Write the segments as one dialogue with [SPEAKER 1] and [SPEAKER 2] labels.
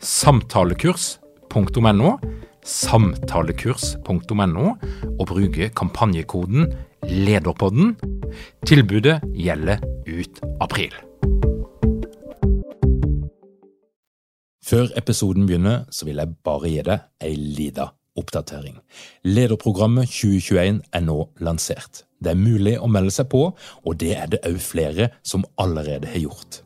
[SPEAKER 1] samtalekurs.no, samtalekurs.no, og bruke kampanjekoden LEDERPODDEN. Tilbudet gjelder ut april. Før episoden begynner, så vil jeg bare gi deg ei lita oppdatering. Lederprogrammet 2021 er nå lansert. Det er mulig å melde seg på, og det er det òg flere som allerede har gjort.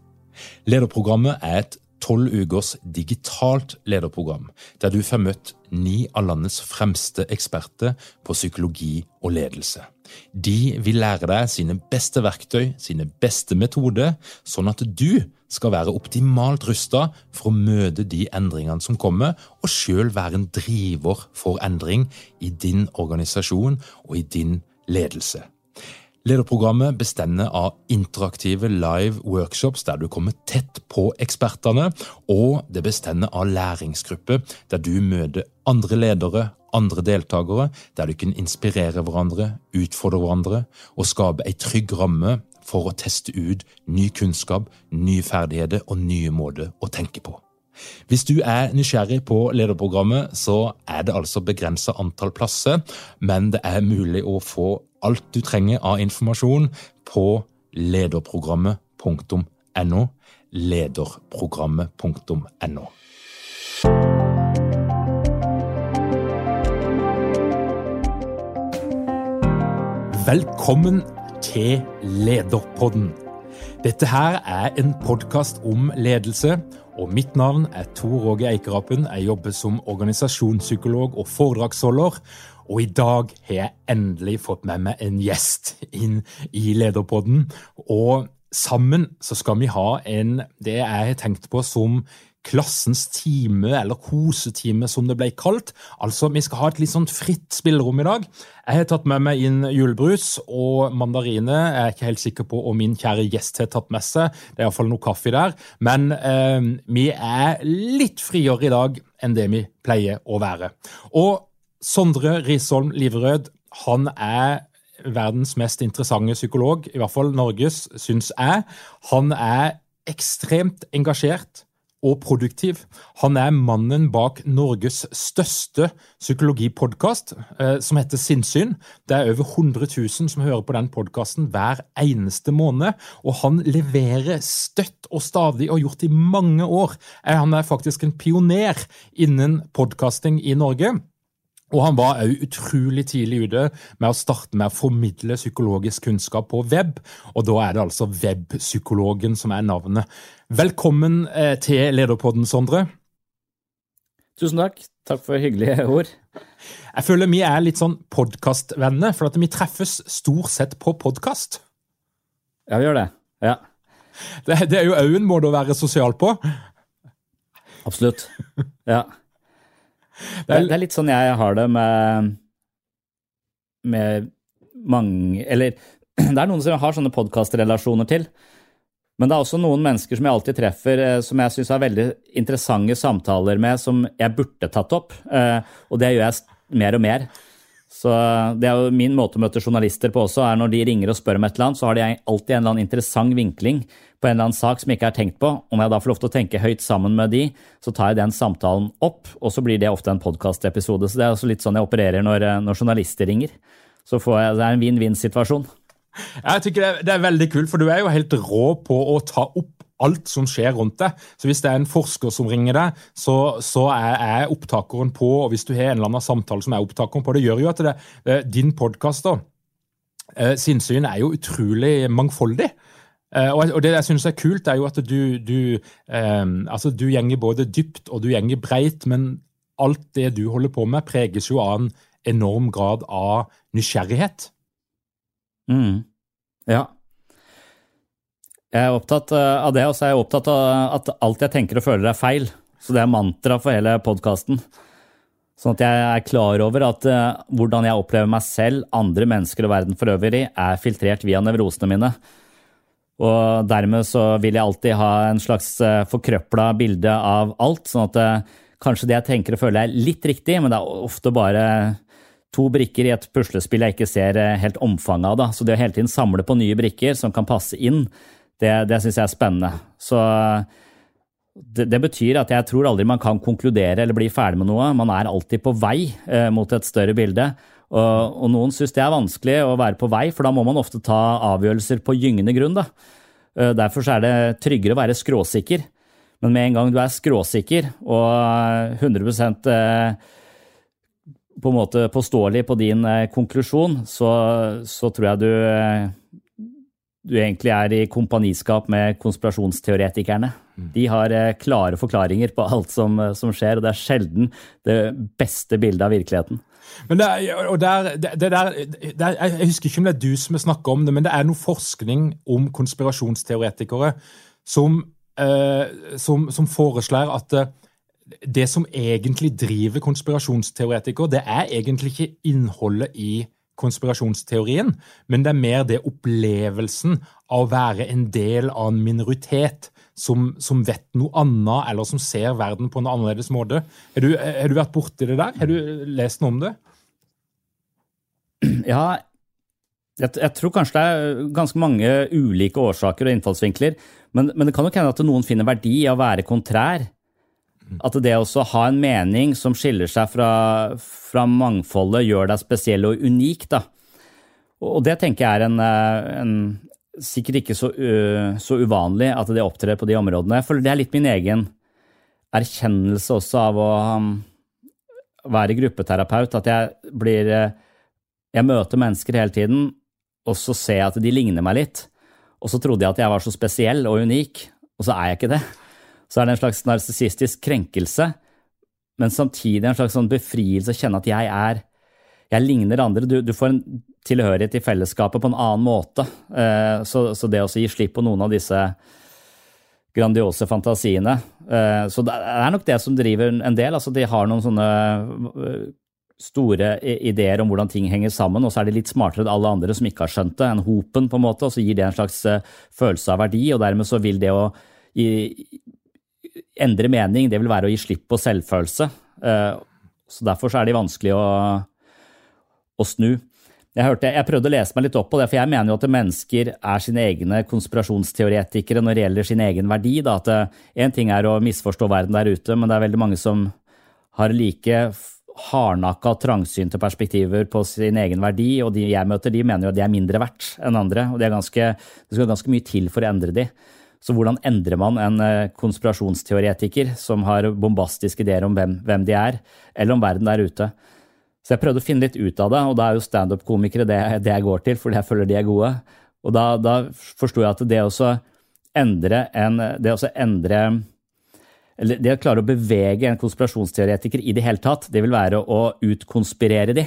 [SPEAKER 1] Lederprogrammet er et tolv ukers digitalt lederprogram, der du får møtt ni av landets fremste eksperter på psykologi og ledelse. De vil lære deg sine beste verktøy, sine beste metoder, sånn at du skal være optimalt rusta for å møte de endringene som kommer, og sjøl være en driver for endring i din organisasjon og i din ledelse. Lederprogrammet bestender av interaktive live workshops der du kommer tett på ekspertene, og det bestender av læringsgrupper der du møter andre ledere, andre deltakere, der du kan inspirere hverandre, utfordre hverandre og skape ei trygg ramme for å teste ut ny kunnskap, nye ferdigheter og nye måter å tenke på. Hvis du er nysgjerrig på lederprogrammet, så er det altså begrensa antall plasser, men det er mulig å få alt du trenger av informasjon på lederprogrammet.no. Lederprogrammet.no. Velkommen til Lederpodden. Dette her er en podkast om ledelse, og mitt navn er Tor Åge Eikerapen. Jeg jobber som organisasjonspsykolog og foredragsholder. Og i dag har jeg endelig fått med meg en gjest inn i Lederpodden. Og sammen så skal vi ha en det jeg har tenkt på som klassens time, eller kosetime som det ble kalt. Altså, Vi skal ha et litt sånn fritt spillerom i dag. Jeg har tatt med meg inn julebrus og mandariner. Jeg er ikke helt sikker på om min kjære gjest har tatt med seg. Det er iallfall noe kaffe der. Men eh, vi er litt friere i dag enn det vi pleier å være. Og Sondre Risholm Liverød, han er verdens mest interessante psykolog, i hvert fall Norges, syns jeg. Han er ekstremt engasjert og produktiv. Han er mannen bak Norges største psykologipodkast, eh, som heter Sinnsyn. Det er over 100 000 som hører på den podkasten hver eneste måned. Og han leverer støtt og stadig, og gjort i mange år. Han er faktisk en pioner innen podkasting i Norge. Og han var òg utrolig tidlig ute med å starte med å formidle psykologisk kunnskap på web, og da er det altså Webpsykologen som er navnet. Velkommen eh, til Lederpodden, Sondre.
[SPEAKER 2] Tusen takk. Takk for hyggelige ord.
[SPEAKER 1] Jeg føler vi er litt sånn podkastvenner, for at vi treffes stort sett på podkast.
[SPEAKER 2] Ja, vi gjør det. Ja.
[SPEAKER 1] Det, det er jo òg en måte å være sosial på.
[SPEAKER 2] Absolutt. Ja. Det er, det er, litt sånn jeg har det med, med mange Eller det er noen som jeg har sånne podkastrelasjoner til. Men det er også noen mennesker som jeg alltid treffer, eh, som jeg syns har veldig interessante samtaler med, som jeg burde tatt opp. Eh, og det gjør jeg mer og mer. Så det er jo Min måte å møte journalister på også, er når de ringer og spør om et eller annet, så har de alltid en eller annen interessant vinkling på en eller annen sak som jeg ikke har tenkt på. Når jeg da får lov til å tenke høyt sammen med de, så tar jeg den samtalen opp, og så blir det ofte en podkastepisode. Så det er også litt sånn jeg opererer når, eh, når journalister ringer. Så jeg, det er en vinn-vinn-situasjon.
[SPEAKER 1] Jeg tykker det er, det er veldig kult, for du er jo helt rå på å ta opp alt som skjer rundt deg. Så Hvis det er en forsker som ringer deg, så, så er, er, opptakeren på. Og hvis du har en eller annen samtale som er opptakeren på, det gjør jo at det, din podkast eh, sinnssyn er jo utrolig mangfoldig. Eh, og det jeg syns er kult, er jo at du, du, eh, altså du gjenger både dypt og du gjenger breit, men alt det du holder på med, preges jo av en enorm grad av nysgjerrighet.
[SPEAKER 2] Mm. Ja. Jeg er opptatt av det, og så er jeg opptatt av at alt jeg tenker og føler er feil. Så det er mantra for hele podkasten. Sånn at jeg er klar over at uh, hvordan jeg opplever meg selv, andre mennesker og verden for øvrig, er filtrert via nevrosene mine. Og dermed så vil jeg alltid ha en slags uh, forkrøpla bilde av alt. Sånn at kanskje det jeg tenker og føler er litt riktig, men det er ofte bare to brikker i et puslespill jeg ikke ser helt omfanget av. Da. Så det å hele tiden samle på nye brikker som kan passe inn, det, det syns jeg er spennende. Så det, det, betyr at jeg tror aldri man kan konkludere eller bli ferdig med noe. Man er alltid på vei eh, mot et større bilde. Og, og noen syns det er vanskelig å være på vei, for da må man ofte ta avgjørelser på gyngende grunn. Da. Eh, derfor er det tryggere å være skråsikker. Men med en gang du er skråsikker og 100 eh, på en måte påståelig på din eh, konklusjon, så, så tror jeg du eh, du egentlig er i kompaniskap med konspirasjonsteoretikerne. Mm. De har eh, klare forklaringer på alt som, eh, som, skjer, og det er sjelden det beste bildet av virkeligheten.
[SPEAKER 1] Men det, og der, det, der, det, Jeg husker ikke om det er du som snakka om det, men det er noe forskning om konspirasjonsteoretikere som, eh, som, som foreslår at eh, det som egentlig driver konspirasjonsteoretikere, det er egentlig ikke innholdet i konspirasjonsteorien, men det er mer det opplevelsen av å være en del av en minoritet som, som vet noe annet, eller som ser verden på en annerledes måte. Har du, har du vært borti det der? Har du lest noe om det?
[SPEAKER 2] Ja, jeg, jeg, tror kanskje det er ganske mange ulike årsaker og innfallsvinkler, men, men det kan nok hende at noen finner verdi i å være kontrær. At det å ha en mening som skiller seg fra, fra mangfoldet, gjør deg spesiell og unik. Da. Og det tenker jeg er en, eh, en sikkert ikke så, uh, så, uvanlig at det opptrer på de områdene. For det er litt min egen erkjennelse også av å um, være gruppeterapeut. At jeg blir uh, Jeg møter mennesker hele tiden, og så ser jeg at de ligner meg litt. Og så trodde jeg at jeg var så spesiell og unik, og så er jeg ikke det så er det en slags narsissistisk krenkelse, men samtidig en slags sånn befrielse å kjenne at jeg er Jeg ligner andre. Du, du får en tilhørighet i fellesskapet på en annen måte. Eh, så, så, det å gi slipp på noen av disse grandiose fantasiene eh, Så det er nok det som driver en del. altså De har noen sånne eh, store ideer om hvordan ting henger sammen, og så er de litt smartere enn alle andre som ikke har skjønt det, enn hopen, på en måte, og så gir det en slags følelse av verdi, og dermed så vil det å gi, endre mening, det vil være å gi slipp på selvfølelse. Eh, så Derfor så er de vanskelig å, å snu. Jeg, hørte, jeg, prøvde å lese meg litt opp på det, for jeg mener jo at mennesker er sine egne konspirasjonsteoretikere når det gjelder sin egen verdi. Da. At Én eh, ting er å misforstå verden der ute, men det er veldig mange som har like hardnakka trangsynte perspektiver på sin egen verdi, og de jeg møter, de mener jo at de er mindre verdt enn andre. og Det, ganske, det skal ganske mye til for å endre de. Så hvordan endrer man en eh, konspirasjonsteoretiker som har bombastiske ideer om hvem, hvem de er, eller om verden der ute? Så jeg prøvde å finne litt ut av det, og da er jo standup-komikere det, det, jeg går til, fordi jeg føler de er gode. Og da, da forsto jeg at det å endre en Det å endre eller det å klare å bevege en konspirasjonsteoretiker i det hele tatt, det vil være å utkonspirere de.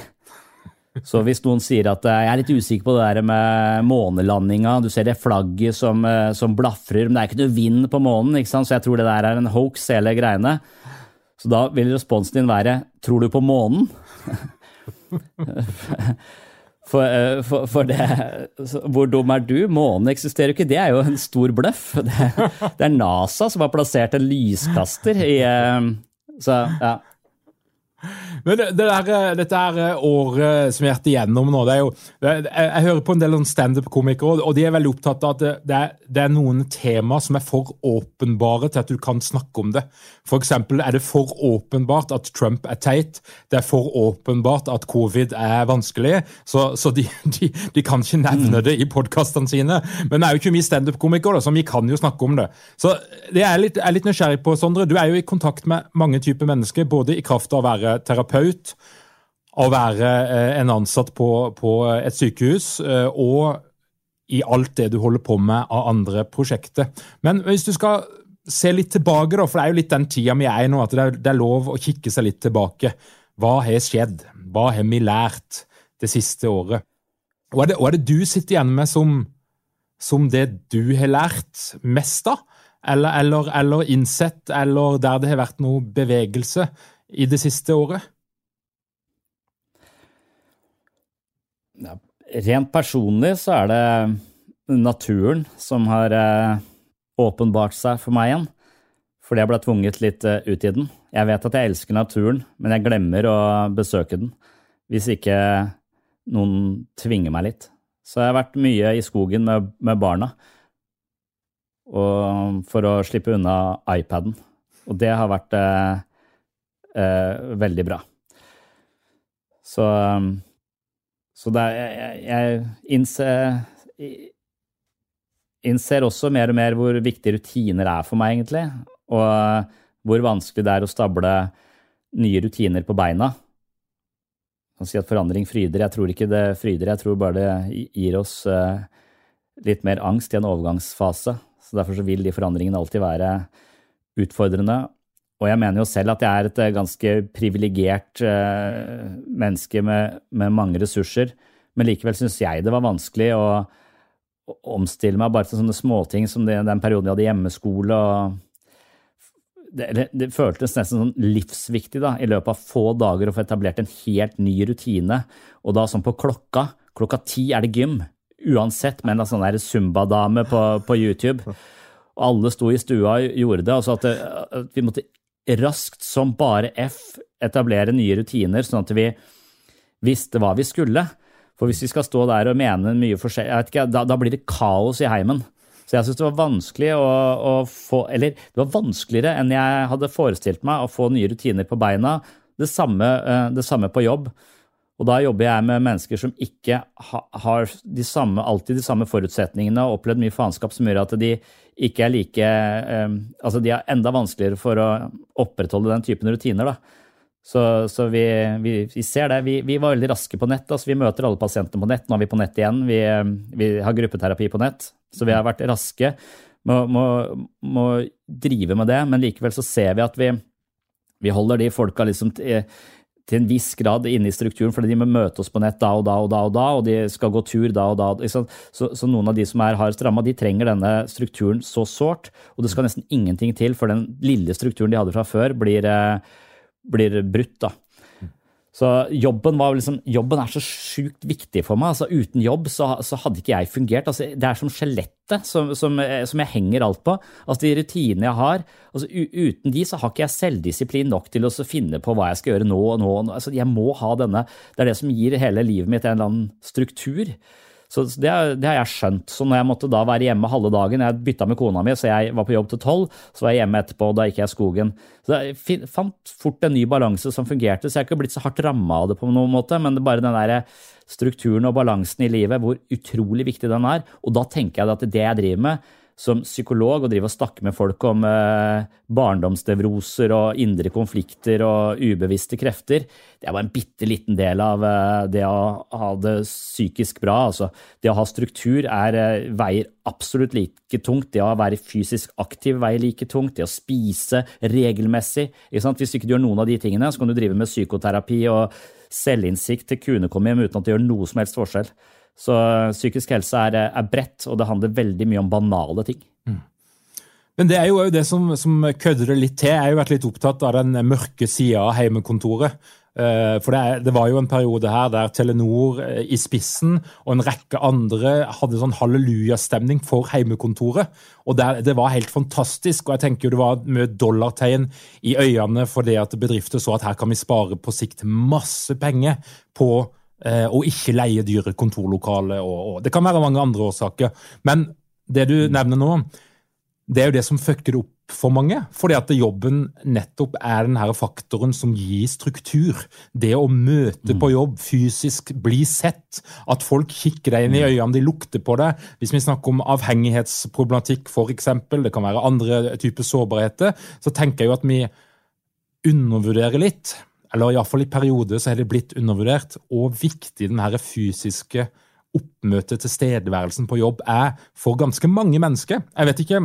[SPEAKER 2] Så hvis noen sier at eh, jeg er litt usikker på det der med månelandinga, du ser det flagget som, eh, som blafrer, men det er ikke noe vind på månen, så jeg tror det der er en hoax, hele greiene. Så da vil responsen din være tror du på månen? For, eh, for, for, det Hvor dum er du? Månen eksisterer jo ikke. Det er jo en stor bløff. Det, det er NASA som har plassert en lyskaster i Så ja.
[SPEAKER 1] Men det, der, eh, dette her eh, året som vi har vært igjennom nå det er jo, jeg, jeg, hører på en del sånn standup-komikere, og de er veldig opptatt av at det, er, det er noen tema som er for åpenbare til at du kan snakke om det. Eksempel er det for åpenbart at Trump er teit. Det er for åpenbart at covid er vanskelig. Så, så de, de, de, kan ikke nevne det i podkastene sine. Men det er jo ikke mye standup-komikere, så vi kan jo snakke om det. Så det er litt, er litt nysgjerrig på, Sondre. Du er jo i kontakt med mange typer mennesker, både i kraft av å være terapeut, å være en ansatt på, på et sykehus, og i alt det du holder på med av andre prosjekter. Men hvis du skal se litt tilbake, da, for det er jo litt den tida vi er i nå, at det er, det er lov å kikke seg litt tilbake. Hva har skjedd? Hva har vi lært det siste året? Hva er det, hva er det du sitter igjen med som, som, det du har lært mest av? Eller, eller, eller innsett, eller der det har vært noe bevegelse i det siste året?
[SPEAKER 2] Ja, rent personlig så er det naturen som har eh, åpenbart seg for meg igjen. Fordi jeg ble tvunget litt eh, ut i den. Jeg vet at jeg elsker naturen, men jeg glemmer å besøke den hvis ikke noen tvinger meg litt. Så jeg har vært mye i skogen med, med barna for å slippe unna iPaden. Og det har vært eh, eh, veldig bra. Så, så det er, jeg, jeg innser, innser også mer og mer hvor viktige rutiner er for meg, egentlig. Og eh, hvor vanskelig det er å stable nye rutiner på beina. Jeg kan si at forandring fryder. Jeg tror ikke det fryder, jeg tror bare det gir oss eh, litt mer angst i en overgangsfase. Så Derfor så vil de forandringene alltid være utfordrende. Og jeg mener jo selv at jeg er et eh, ganske privilegert menneske med, med mange ressurser, men likevel syns jeg det var vanskelig å omstille meg bare til sånne småting som det, den perioden vi hadde hjemmeskole. det, det, føltes nesten sånn livsviktig da, i løpet av få dager å få etablert en helt ny rutine. Og da sånn på klokka. Klokka ti er det gym. Uansett med en sånn Zumba-dame på, på, YouTube. Og alle sto i stua og gjorde det. Altså at, at vi måtte raskt som bare F etablere nye rutiner, sånn at vi visste hva vi skulle. For hvis vi skal stå der og mene mye forskjellig, da, da, blir det kaos i heimen. Så jeg syns det var vanskelig å, å, få Eller det var vanskeligere enn jeg hadde forestilt meg å få nye rutiner på beina. Det samme, eh, det samme på jobb. Og da jobber jeg med mennesker som ikke har de samme, alltid de samme forutsetningene og opplevd mye faenskap som gjør at de ikke er like eh, Altså de er enda vanskeligere for å opprettholde den typen rutiner, da. Så, så vi, vi, vi, ser det. Vi, vi, var veldig raske på nett. altså Vi møter alle pasientene på nett. Nå er vi på nett igjen. Vi, har gruppeterapi på nett. Så vi har vært raske med å drive med det. Men likevel så ser vi at vi, holder de folka liksom til, til en viss grad inne i strukturen, fordi de må møte oss på nett da og da og da, og da, og de skal gå tur da og da. Så, så noen av de som er hardest ramma, de trenger denne strukturen så sårt, og det skal nesten ingenting til for den lille strukturen de hadde fra før, blir eh, blir brutt. da. Så jobben, liksom, jobben er så sjukt viktig for meg. altså Uten jobb så, så hadde ikke jeg fungert. altså Det er som skjelettet som, som, som, jeg henger alt på. altså De rutinene jeg har. altså Uten de så har ikke jeg selvdisiplin nok til å finne på hva jeg skal gjøre nå og nå. altså Jeg må ha denne. Det er det som gir hele livet mitt en eller annen struktur. Så det, det, har jeg skjønt. Så når jeg måtte da være hjemme halve dagen Jeg bytta med kona mi, så jeg var på jobb til tolv. Så var jeg hjemme etterpå, og da gikk jeg i skogen. Så jeg fant fort en ny balanse som fungerte, så jeg har ikke blitt så hardt ramma av det på noen måte. Men det er bare den der strukturen og balansen i livet, hvor utrolig viktig den er. Og da tenker jeg at det jeg driver med, som psykolog og drive og snakke med folk om eh, barndomsnevroser og indre konflikter og ubevisste krefter, det er bare en bitte liten del av eh, det å ha det psykisk bra. Altså, det å ha struktur er, eh, veier absolutt like tungt. Det å være fysisk aktiv veier like tungt. Det å spise regelmessig. Hvis du ikke gjør noen av de tingene, så kan du drive med psykoterapi og selvinnsikt til hjem uten at det gjør noe som helst forskjell. Så psykisk helse er, er bredt, og det handler veldig mye om banale ting. Mm.
[SPEAKER 1] Men det er jo det som, som kødder det litt til. Jeg har jo vært litt opptatt av den mørke sida av heimekontoret. Eh, for det, det, var jo en periode her der Telenor eh, i spissen og en rekke andre hadde sånn hallelujastemning for heimekontoret. Og der, Det var helt fantastisk. og jeg tenker jo Det var mye dollartegn i øynene for det at bedrifter så at her kan vi spare på sikt masse penger på Eh, og ikke leie dyre kontorlokaler. Og, og, det kan være mange andre årsaker. Men det du nevner nå, det er jo det som fucker det opp for mange. Fordi at jobben nettopp er den her faktoren som gir struktur. Det å møte på jobb, fysisk bli sett. At folk kikker deg inn i øynene, de lukter på deg. Hvis vi snakker om avhengighetsproblematikk f.eks., det kan være andre typer sårbarheter, så tenker jeg jo at vi undervurderer litt eller iallfall i perioder, så har det blitt undervurdert hvor viktig den her fysiske oppmøtet, tilstedeværelsen på jobb, er for ganske mange mennesker. Jeg vet ikke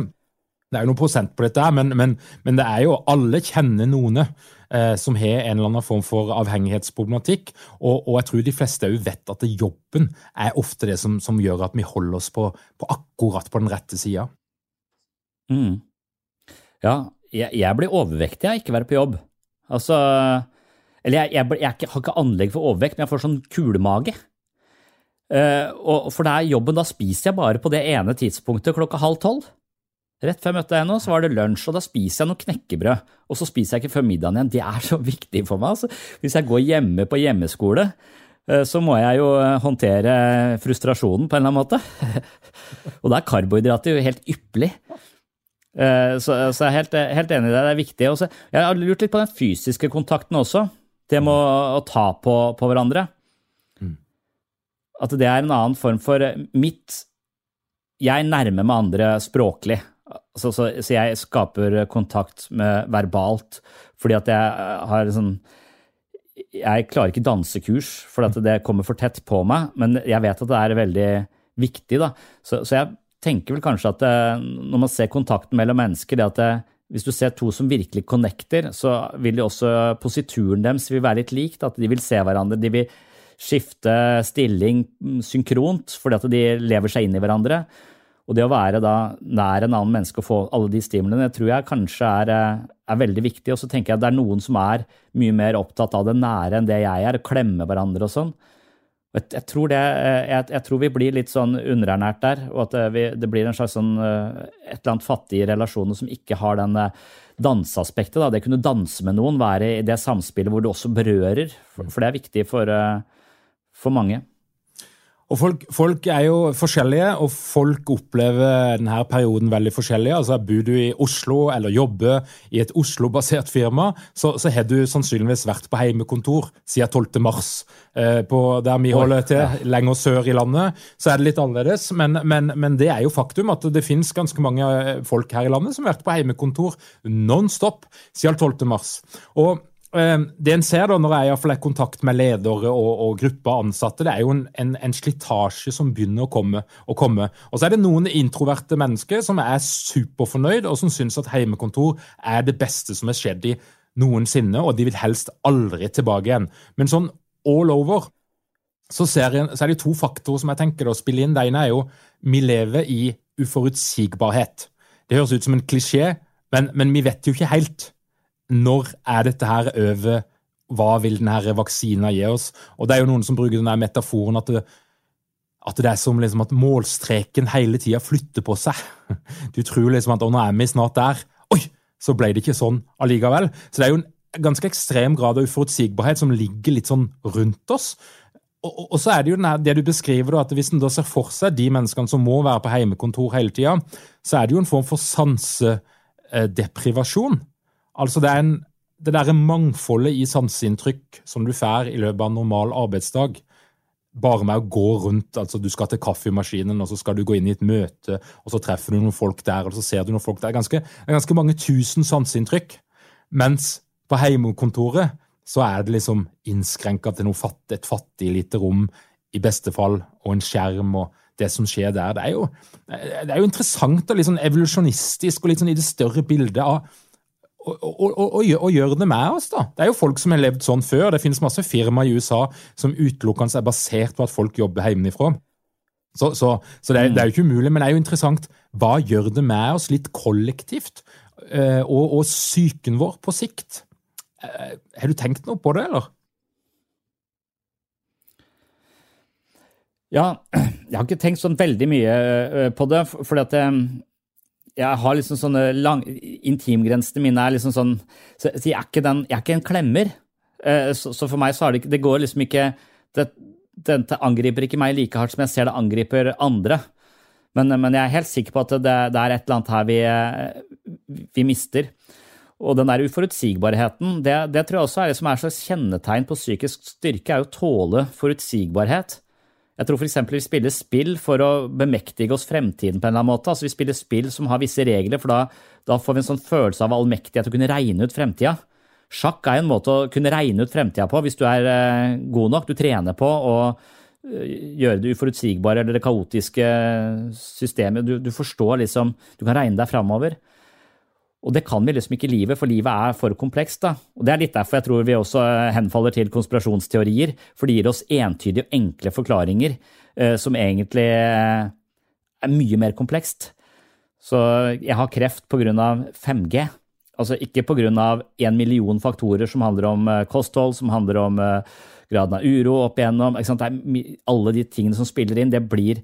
[SPEAKER 1] det er jo noen prosent på dette, men, men, men det er jo alle kjenner noen eh, som har en eller annen form for avhengighetsproblematikk. Og, og jeg tror de fleste òg vet at jobben er ofte det som, som gjør at vi holder oss på, på akkurat på den rette sida.
[SPEAKER 2] Mm. Ja, jeg, jeg, blir overvektig av ikke være på jobb. Altså Eller jeg, jeg, jeg, har ikke anlegg for overvekt, men jeg får sånn kulemage. Uh, for det er jobben, da spiser jeg bare på det ene tidspunktet klokka halv tolv. Rett før jeg møtte deg nå, så var det lunsj, og da spiser jeg noe knekkebrød. Og så spiser jeg ikke før middagen igjen. Det er så viktig for meg. Altså. Hvis jeg går hjemme på hjemmeskole, eh, så må jeg jo eh, håndtere frustrasjonen på en eller annen måte. Og da er karbohydrater jo helt ypperlig. Så, jeg er helt, helt, enig i det. Det er viktig. Også, jeg har lurt litt på den fysiske kontakten også. Det med å, å ta på, på hverandre. Mm. At det er en annen form for mitt Jeg nærmer meg andre språklig. Så, så, så, jeg skaper kontakt med verbalt fordi at jeg har sånn Jeg klarer ikke dansekurs, for at det kommer for tett på meg, men jeg vet at det er veldig viktig. da. Så, så jeg tenker vel kanskje at eh, når man ser kontakten mellom mennesker, det at det, hvis du ser to som virkelig connecter, så vil de også posituren deres vil være litt lik. At de vil se hverandre. De vil skifte stilling synkront fordi at de lever seg inn i hverandre. Og det å være da nær en annen menneske og få alle de stimulene, tror jeg kanskje er, eh, er, veldig viktig. Og så tenker jeg at det er noen som er mye mer opptatt av det nære enn det jeg er, å klemme hverandre og sånn. Jeg, tror det, eh, jeg, jeg, tror vi blir litt sånn underernært der, og at eh, vi, det blir en slags sånn et eller annet fattige relasjoner som ikke har den danseaspektet. Da. Det kunne danse med noen, være i det samspillet hvor du også berører, for, for det er viktig for, for mange.
[SPEAKER 1] Og folk, folk, er jo forskjellige, og folk opplever denne perioden veldig forskjellig. Altså, Bor du i Oslo eller jobber i et Oslo-basert firma, så, så, har du sannsynligvis vært på heimekontor siden 12. mars. Eh, på der vi holder til, lenger sør i landet, så er det litt annerledes. Men, men, men det er jo faktum at det finnes ganske mange eh, folk her i landet som har vært på heimekontor non stop siden 12. mars. Og det en ser da, når jeg er i kontakt med ledere og, og grupper ansatte, det er jo en, en, en slitasje som begynner å komme, å komme. Og så er det noen introverte mennesker som er superfornøyd, og som syns at heimekontor er det beste som har skjedd i noensinne, og de vil helst aldri tilbake igjen. Men sånn all over så, jeg, så er det to faktorer som jeg tenker å spille inn. Det ene er jo vi lever i uforutsigbarhet. Det høres ut som en klisjé, men, men vi vet jo ikke helt når er dette her over? Hva vil denne vaksina gi oss? Og Det er jo noen som bruker denne metaforen at det, at det er som liksom at målstreken hele tida flytter på seg. Du tror liksom at nå er vi snart der. Oi, så ble det ikke sånn allikevel. Så det er jo en ganske ekstrem grad av uforutsigbarhet som ligger litt sånn rundt oss. Og, og så er det jo denne, det du beskriver, at hvis en da ser for seg de menneskene som må være på heimekontor hele tida, så er det jo en form for sansedeprivasjon. Altså det er en, det derre mangfoldet i sanseinntrykk som du får i løpet av en normal arbeidsdag, bare med å gå rundt altså Du skal til kaffemaskinen, og så skal du gå inn i et møte, og så treffer du noen folk der, og så ser du noen folk der. Ganske, ganske mange tusen sanseinntrykk. Mens på heimekontoret så er det liksom innskrenka til noe fatt, et fattig lite rom, i beste fall, og en skjerm. og det som skjer der. Det er jo, det er jo interessant og litt sånn evolusjonistisk og litt sånn i det større bildet av og, og, og, og, gjør det med oss, da. Det er jo folk som har levd sånn før. Det finnes masse firmaer i USA som utelukkende er basert på at folk jobber hjemmefra. Så, så, så det, er, det, er, jo ikke umulig, men det er jo interessant. Hva gjør det med oss litt kollektivt? Eh, og, og psyken vår på sikt? Eh, har du tenkt noe på det, eller?
[SPEAKER 2] Ja, jeg har ikke tenkt sånn veldig mye eh, på det, fordi at jeg har liksom sånne lang, Intimgrensene mine er liksom sånn Så, så jeg, er ikke den, jeg er ikke en klemmer. Uh, så, så, for meg så har det ikke Det går liksom ikke det, Dette angriper ikke meg like hardt som jeg ser det angriper andre. Men, men jeg er helt sikker på at det, det er et eller annet her vi, vi mister. Og den der uforutsigbarheten, det, det, tror jeg også er det som er et slags kjennetegn på psykisk styrke, er å tåle forutsigbarhet. Jeg tror f.eks. vi spiller spill for å bemektige oss fremtiden på en eller annen måte. Altså Vi spiller spill som har visse regler, for da, da får vi en sånn følelse av allmektighet å kunne regne ut fremtida. Sjakk er en måte å kunne regne ut fremtida på hvis du er eh, god nok. Du trener på å eh, gjøre det uforutsigbare eller det kaotiske systemet. Du, du forstår liksom Du kan regne deg framover. Og det kan vi liksom ikke i livet, for livet er for komplekst. da. Og Det er litt derfor jeg tror vi også henfaller til konspirasjonsteorier, for det gir oss entydige og enkle forklaringer eh, som egentlig er mye mer komplekst. Så jeg har kreft pga. 5G. Altså ikke pga. en million faktorer som handler om eh, kosthold, som handler om eh, graden av uro opp igjennom. alle de tingene som spiller inn, det blir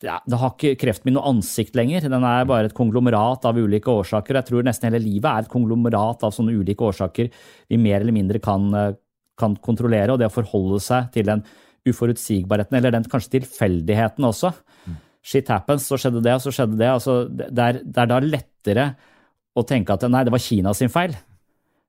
[SPEAKER 2] ja, det har ikke kreften min noe ansikt lenger. Den er bare et konglomerat av ulike årsaker. Jeg tror nesten hele livet er et konglomerat av sånne ulike årsaker vi mer eller mindre kan, eh, kan kontrollere. Og det å forholde seg til den uforutsigbarheten, eller den kanskje tilfeldigheten også. Mm. Shit happens, så skjedde det, og så skjedde det. Altså, det, er, det er da lettere å tenke at nei, det var Kina sin feil.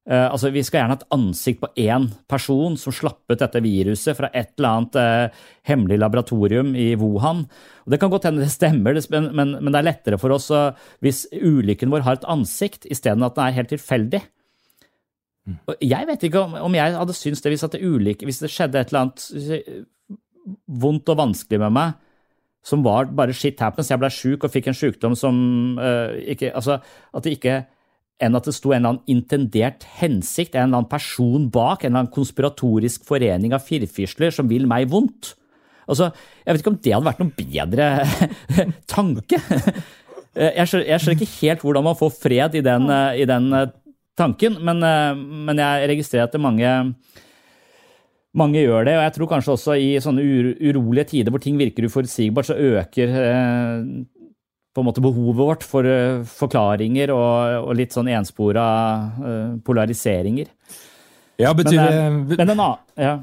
[SPEAKER 2] Uh, altså, Vi skal gjerne ha et ansikt på én person som slapp ut dette viruset fra et eller annet uh, hemmelig laboratorium i Wuhan. Og Det kan godt hende det stemmer, men, men, men, det er lettere for oss uh, hvis ulykken vår har et ansikt, isteden at den er helt tilfeldig. Mm. Jeg vet ikke om, om, jeg hadde syntes det hvis, det ulykke, hvis det skjedde et eller annet vondt og vanskelig med meg, som var bare shit happens. Jeg ble sjuk og fikk en sykdom som uh, ikke Altså, at det ikke enn at det sto en eller annen intendert hensikt, en eller annen person bak, en eller annen konspiratorisk forening av firfisler som vil meg vondt. Altså, Jeg vet ikke om det hadde vært noen bedre tanke. Eh, jeg skjønner, ikke helt hvordan man får fred i den, eh, i den tanken, men, men, jeg registrerer at mange mange gjør det, og jeg tror kanskje også i sånne urolige tider hvor ting virker uforutsigbart, så øker eh, på en måte behovet vårt for uh, forklaringer og, og, litt sånn enspora uh, polariseringer.
[SPEAKER 1] Ja, betyr
[SPEAKER 2] men, det Men en annen ja.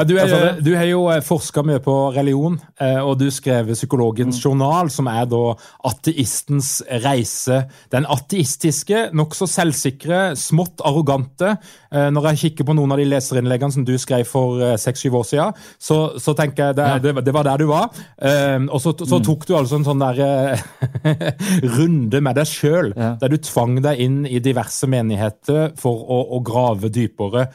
[SPEAKER 1] Ja, du, er, du, har jo eh, forska mye på religion, eh, og du skrev Psykologens mm. journal, som er da ateistens reise. Den ateistiske, nokså selvsikre, smått arrogante. Eh, når jeg kikker på noen av de leserinnleggene som du skrev for seks-syv år siden, så, så, tenker jeg det, det, det, var der du var. Og så, så mm. tok du altså en sånn der runde med deg sjøl, der du tvang deg inn i diverse menigheter for å, å grave dypere.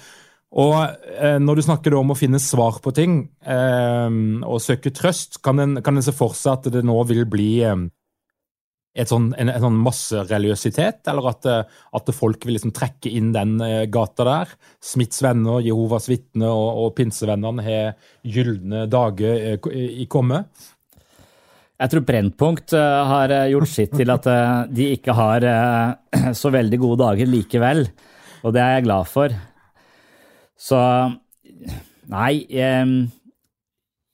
[SPEAKER 1] Og eh, når du snakker om å finne svar på ting eh, og søke trøst, kan en, se for seg at det nå vil bli eh, sånn, en, en sånn massereligiøsitet, eller at, eh, at, folk vil liksom trekke inn den eh, gata der? Smiths venner, Jehovas vitner og, og pinsevennene har gylne dager eh, i komme?
[SPEAKER 2] Jeg tror Brennpunkt har gjort sitt til at de ikke har så veldig gode dager likevel, og det er jeg glad for. Så Nei. Jeg,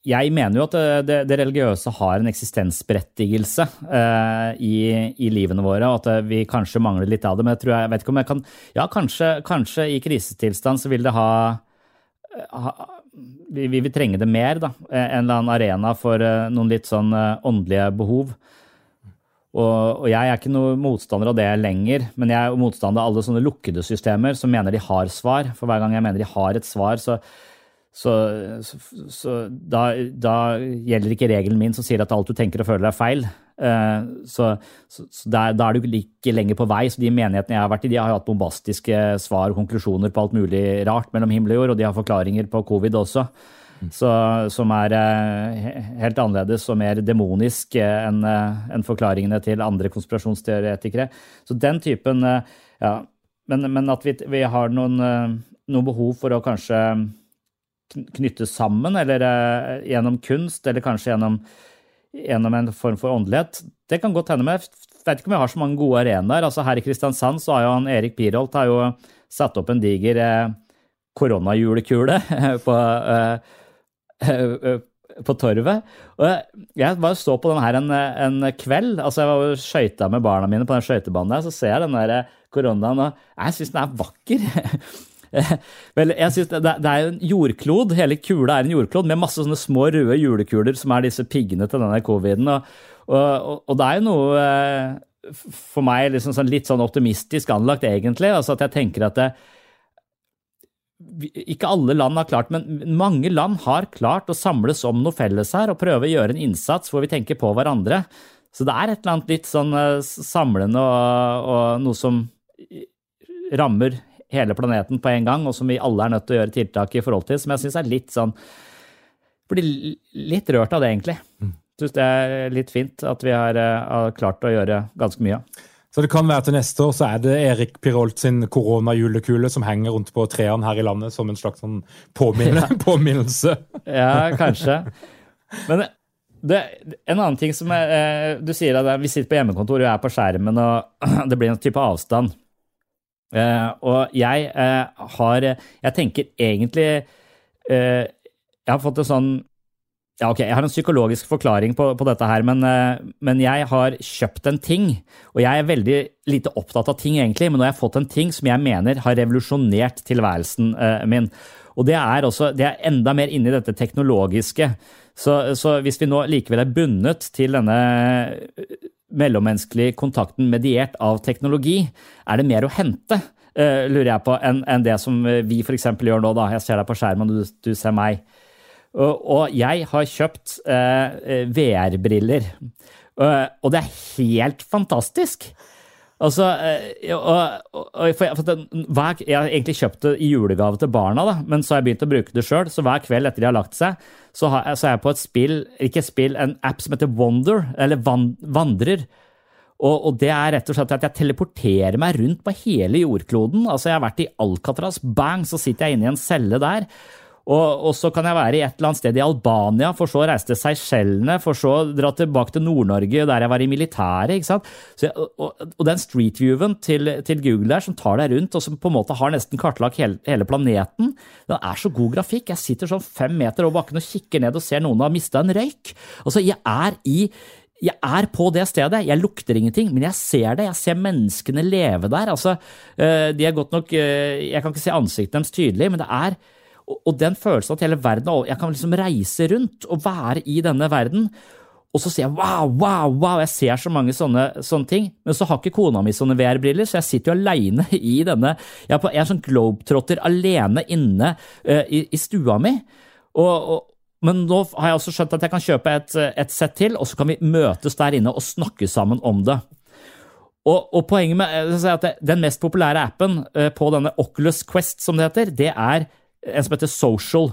[SPEAKER 2] jeg mener jo at det, det, religiøse har en eksistensberettigelse uh, i, i, livene våre, og at vi kanskje mangler litt av det. Men jeg, tror jeg, jeg vet ikke om jeg kan Ja, kanskje, kanskje i krisetilstand så vil det ha, ha vi, vi, vil trenge det mer, da. En eller annen arena for uh, noen litt sånn uh, åndelige behov. Og, og, jeg er ikke noe motstander av det lenger, men jeg er motstander av alle sånne lukkede systemer som mener de har svar. For hver gang jeg mener de har et svar, så, så, så, så da, da, gjelder ikke regelen min som sier at alt du tenker og føler er feil. Uh, så, der, da er du ikke lenger på vei. Så de menighetene jeg har vært i, de har hatt bombastiske svar og konklusjoner på alt mulig rart mellom himmel og jord, og de har forklaringer på covid også så, som er eh, helt annerledes og mer demonisk eh, enn eh, en forklaringene til andre konspirasjonsteoretikere. Så den typen Ja. Men, men at vi, vi har noen, noen, behov for å kanskje knytte sammen, eller gjennom kunst, eller kanskje gjennom, gjennom en form for åndelighet, det kan godt hende. Men jeg vet ikke om vi har så mange gode arenaer. Altså Her i Kristiansand så har jo han Erik Pirolt har jo satt opp en diger koronajulekule på på torvet. Og jeg bare så på den her en, en kveld. altså Jeg var skøyta med barna mine på den skøytebanen der, så ser jeg den der koronaen, og jeg syns den er vakker. Vel, jeg synes det, det er en jordklod, hele kula er en jordklod med masse sånne små røde julekuler som er disse piggene til denne coviden. Og, og, og det er jo noe eh, for meg liksom sånn, litt sånn optimistisk anlagt, egentlig. altså At jeg tenker at det, ikke alle land har klart, men mange land har klart å samles om noe felles her og prøve å gjøre en innsats hvor vi tenker på hverandre. Så det er et eller annet litt sånn eh, samlende og, og noe som rammer hele planeten på en gang, og som vi alle er nødt til å gjøre tiltak i forhold til, som jeg syns er litt sånn Blir litt rørt av det, egentlig. Mm. Syns det er litt fint at vi har, uh, har klart å gjøre ganske mye.
[SPEAKER 1] Så det kan være til neste år så er det Erik Pirolt sin koronajulekule som henger rundt på trærne her i landet som en slags sånn påminnelse. Ja.
[SPEAKER 2] kanskje. Men det, en annen ting som er, eh, Du sier at vi sitter på hjemmekontor og er på skjermen, og det blir en type avstand. Eh, og jeg eh, har Jeg tenker egentlig Jeg har fått en sånn ja, ok, Jeg har en psykologisk forklaring på, på dette her, men, men, jeg har kjøpt en ting. Og jeg er veldig lite opptatt av ting, egentlig, men nå har jeg fått en ting som jeg mener har revolusjonert tilværelsen min. Og det er, også, det er enda mer inni dette teknologiske. Så, så, hvis vi nå likevel er bundet til denne mellommenneskelige kontakten mediert av teknologi, er det mer å hente, lurer jeg på, enn en det som vi f.eks. gjør nå. da. Jeg ser deg på skjermen, og du, du ser meg. Og, jeg har kjøpt eh, VR-briller, uh, og det er helt fantastisk. Altså, eh, og, og, og for, for hver, Jeg har egentlig kjøpt det i julegave til barna, da, men så har jeg begynt å bruke det sjøl. Så hver kveld etter de har lagt seg, så, har, så er jeg på et spill, ikke et spill, en app som heter Wonder, eller van, Vandrer. Og, det er rett og slett at jeg teleporterer meg rundt på hele jordkloden. Altså, jeg har vært i Alcatraz, bang, så sitter jeg inne i en celle der. Og, og, så kan jeg være i et eller annet sted i Albania, for så å reise til Seychellene, for så å dra tilbake til Nord-Norge, der jeg var i militæret. ikke sant? Så, og, og, den streetviewen til, til, Google der, som tar deg rundt, og som på en måte har nesten kartlagt hele, hele, planeten, den er så god grafikk. Jeg sitter sånn fem meter over bakken og kikker ned og ser noen har mista en røyk. Altså, jeg er i jeg er på det stedet. Jeg lukter ingenting, men jeg ser det. Jeg ser menneskene leve der. Altså, eh, de er godt nok eh, Jeg kan ikke se ansiktet deres tydelig, men det er og den følelsen at hele verden Jeg kan liksom reise rundt og være i denne verden. Og så sier jeg wow, wow, wow, jeg ser så mange sånne, sånne ting. Men så har ikke kona mi sånne VR-briller, så jeg sitter jo aleine i denne Jeg er, på, jeg er sånn globetrotter alene inne uh, i, i, stua mi. Og, og, men nå har jeg også skjønt at jeg kan kjøpe et, et sett til, og så kan vi møtes der inne og snakke sammen om det. Og, og poenget med at Den mest populære appen uh, på denne Oculus Quest, som det heter, det er en som heter social.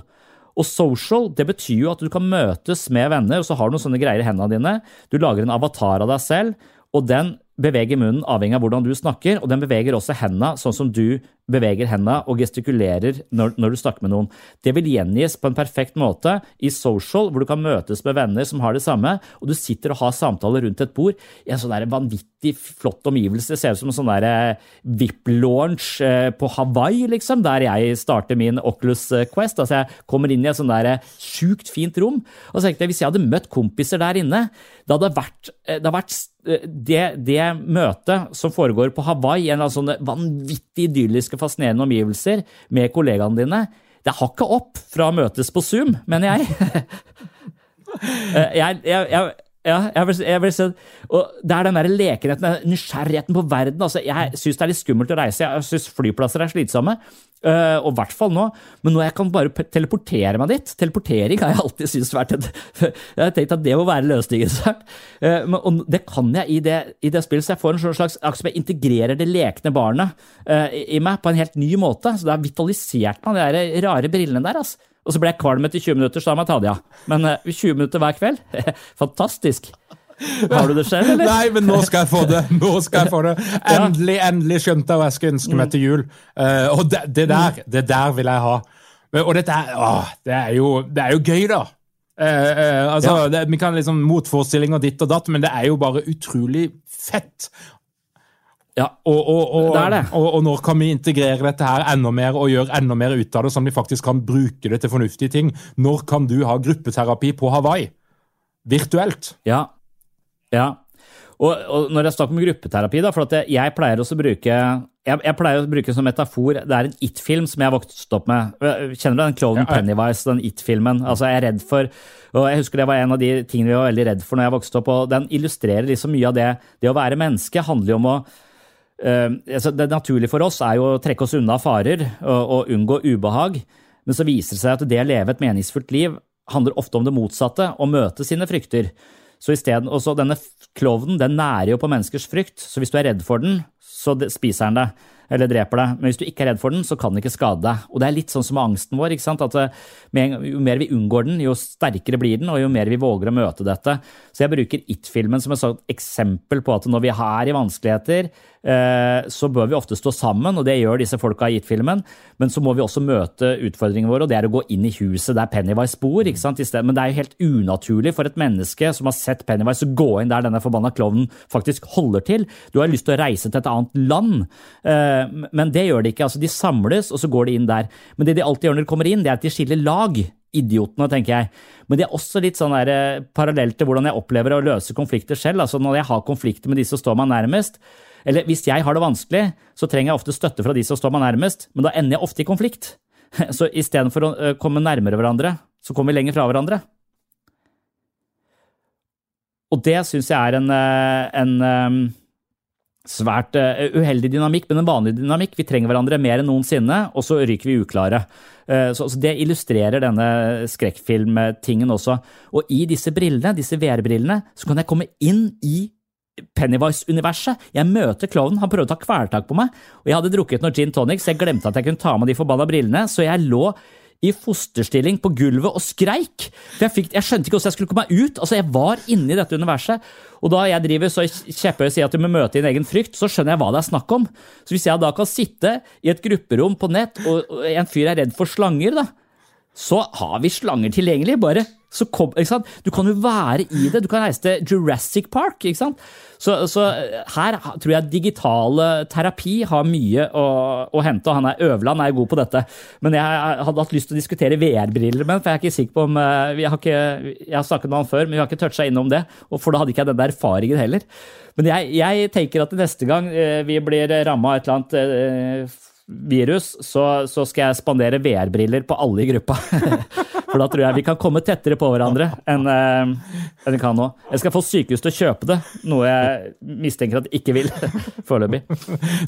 [SPEAKER 2] Og social det betyr jo at du kan møtes med venner, og så har du noen sånne greier i hendene dine. Du lager en avatar av deg selv, og den beveger munnen avhengig av hvordan du snakker, og den beveger også hendene sånn som du beveger hendene og gestikulerer når, når, du snakker med noen. Det vil gjengis på en perfekt måte i social, hvor du kan møtes med venner som har det samme, og du sitter og har samtaler rundt et bord i en sånn der vanvittig flott omgivelse. Det ser ut som en sånn der VIP-launch eh, på Hawaii, liksom, der jeg starter min Oculus eh, Quest. Altså, jeg kommer inn i et sånn der sjukt fint rom, og så tenkte jeg hvis jeg hadde møtt kompiser der inne, det hadde vært, det hadde vært det, det møtet som foregår på Hawaii, en av sånne vanvittig fascinerende omgivelser med kollegaene dine, det har ikke opp fra å møtes på Zoom, mener jeg. Eh, jeg, jeg, jeg ja, jeg vil, jeg vil se, og Det er den der lekenheten, nysgjerrigheten på verden. altså Jeg syns det er litt skummelt å reise. Jeg syns flyplasser er slitsomme. Uh, og i hvert fall nå. Men nå jeg kan bare teleportere meg dit Teleportering har jeg alltid syntes vært et Jeg har tenkt at det må være løsningen. Uh, men, og det kan jeg i det, i det, spillet, så jeg får en sånn slags akkurat som jeg integrerer det lekne barnet uh, i, meg på en helt ny måte. Så det har vitalisert meg, de rare brillene der. altså. Og så ble jeg kvalm etter 20 minutter, så da må jeg ta det av. Men 20 eh, minutter hver kveld, fantastisk. Har du det selv, eller?
[SPEAKER 1] Nei, men nå skal jeg få det! Nå skal jeg få det. Endelig, endelig skjønte jeg hva jeg skulle ønske meg til jul. Uh, og det, det, der det der vil jeg ha. Og dette er, å, det er, jo, det er jo gøy, da. Uh, uh, altså, det, Vi kan liksom motforestillinger ditt og datt, men det er jo bare utrolig fett ja, og, og, og, det det. og, når kan vi integrere dette her enda mer og gjøre enda mer ut av det, sånn vi faktisk kan bruke det til fornuftige ting? Når kan du ha gruppeterapi på Hawaii? Virtuelt?
[SPEAKER 2] Ja. Ja. Og, når jeg snakker om gruppeterapi, da, for jeg pleier også å bruke jeg, jeg, pleier å bruke som metafor Det er en It-film som jeg har vokst opp med. Kjenner du den klovnen Pennywise, den It-filmen? Altså, jeg er redd for og Jeg husker det var en av de tingene vi var veldig redd for når jeg vokste opp. og Den illustrerer liksom mye av det. Det å være menneske handler jo om å Uh, det naturlige for oss er jo å trekke oss unna farer og, og, unngå ubehag, men så viser det seg at det å leve et meningsfullt liv handler ofte om det motsatte, å møte sine frykter. Så isteden, Denne klovnen den nærer jo på menneskers frykt, så hvis du er redd for den, så spiser den deg. eller dreper deg. Men hvis du ikke er redd for den, så kan den ikke skade deg. Og det er litt sånn som angsten vår. ikke sant? At eh, Jo mer vi unngår den, jo sterkere blir den, og jo mer vi våger å møte dette. Så jeg bruker It-filmen som et eksempel på at når vi er i vanskeligheter, så bør vi ofte stå sammen, og det gjør disse folka i It-filmen. Men så må vi også møte utfordringene våre, og det er å gå inn i huset der Pennywise bor. ikke sant? Men det er jo helt unaturlig for et menneske som har sett Pennywise, å gå inn der denne forbanna klovnen faktisk holder til. Du har lyst til å reise til et annet land, eh, men det gjør de ikke. altså De samles, og så går de inn der. Men det de alltid gjør når de kommer inn, det er at de skiller lag idiotene, tenker jeg. Men det er også litt sånn eh, parallelt til hvordan jeg opplever å løse konflikter selv. altså Når jeg har konflikter med de som står meg nærmest, eller hvis jeg har det vanskelig, så trenger jeg ofte støtte fra de som står meg nærmest, men da ender jeg ofte i konflikt. Så istedenfor å eh, komme nærmere hverandre, så kommer vi lenger fra hverandre. Og det syns jeg er en, eh, en, eh, svært uheldig dynamikk, men en vanlig dynamikk. Vi trenger hverandre mer enn noensinne, og så ryker vi uklare. Så, Det illustrerer denne skrekkfilmtingen også. Og i disse brillene, disse VR-brillene, så kan jeg komme inn i Pennywise-universet. Jeg møter klovnen, han prøvde å ta kvelertak på meg, og jeg hadde drukket noe gin tonic, så jeg glemte at jeg kunne ta med de forbanna brillene, så jeg lå i fosterstilling på gulvet og skreik. For jeg, fikk, jeg skjønte ikke hvordan jeg skulle komme meg ut. Altså, Jeg var inne i dette universet. Og da jeg driver så kjepphøy sier at du må møte din egen frykt, så skjønner jeg hva det er snakk om. Så hvis jeg da kan sitte i et grupperom på nett, og en fyr er redd for slanger, da, så har vi slanger tilgjengelig. Bare kom, Du kan jo være i det. Du kan reise til Jurassic Park. Så, så her tror jeg digitale terapi har mye å, å hente. og han er Øverland er god på dette. Men jeg hadde hatt lyst til å diskutere VR-briller med for jeg er ikke sikker på om eh, har ikke, Jeg har snakket med han før, men vi har ikke toucha innom det. og For da hadde ikke jeg den erfaringen heller. Men jeg, jeg tenker at neste gang eh, vi blir ramma av et eller annet eh, virus, så, så skal jeg spandere VR-briller på alle i gruppa. For da tror jeg vi kan komme tettere på hverandre enn, uh, enn vi kan nå. Jeg skal få sykehus til å kjøpe det, noe jeg mistenker at de ikke vil foreløpig.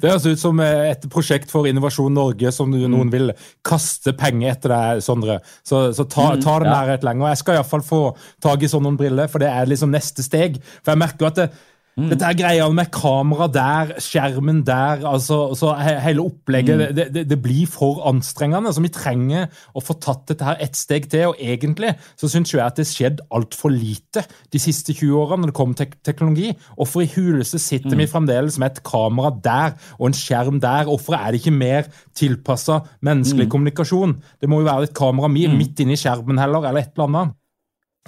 [SPEAKER 1] Det høres ut som et prosjekt for Innovasjon Norge som noen vil kaste penger etter deg, Sondre. Så, så ta, mm, ta den her et lenger. Jeg skal iallfall få tak i sånne briller, for det er liksom neste steg. For jeg merker at det, Mm. Dette er greia med kamera der, skjermen der, altså, altså hele opplegget. Mm. Det, det, det, blir for anstrengende. så Vi trenger å få tatt dette her ett steg til. og Egentlig så syns jeg at det har skjedd altfor lite de siste 20 årene når det kommer til teknologi. Hvorfor i huleste sitter mm. vi fremdeles med et kamera der og en skjerm der? Hvorfor er det ikke mer tilpassa menneskelig mm. kommunikasjon? Det må jo være et kamera mm. midt inni skjermen heller, eller et eller annet.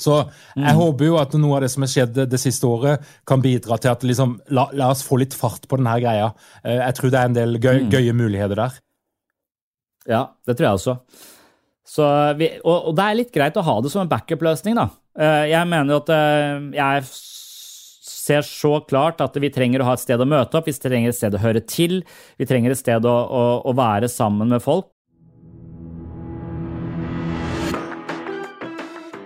[SPEAKER 1] Så jeg mm. håper jo at noe av det som har skjedd det siste året, kan bidra til at liksom, la, la, oss få litt fart på denne greia. Eh, jeg tror det er en del gøy, mm. gøye muligheter der.
[SPEAKER 2] Ja, det tror jeg også. Vi, og, og, det er litt greit å ha det som en backup-løsning, da. Eh, jeg mener at eh, jeg ser så klart at vi trenger å ha et sted å møte opp, vi trenger et sted å høre til, vi trenger et sted å, å, å være sammen med folk.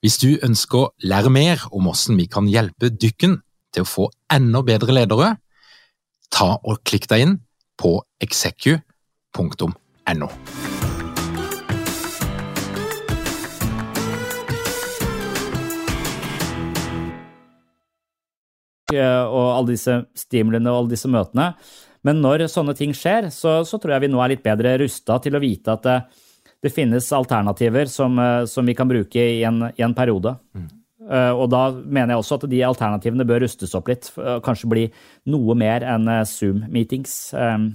[SPEAKER 1] Hvis du ønsker å lære mer om hvordan vi kan hjelpe dykken til å få enda bedre ledere, ta og klikk deg inn på execu.no.
[SPEAKER 2] Og alle disse stimulene og alle disse møtene. Men når sånne ting skjer, så, så tror jeg vi nå er litt bedre rusta til å vite at eh, det finnes alternativer som, eh, som vi kan bruke i en, i en periode. Mm. Og da mener jeg også at de alternativene bør rustes opp litt. Kanskje bli noe mer enn uh, Zoom-meetings. Um,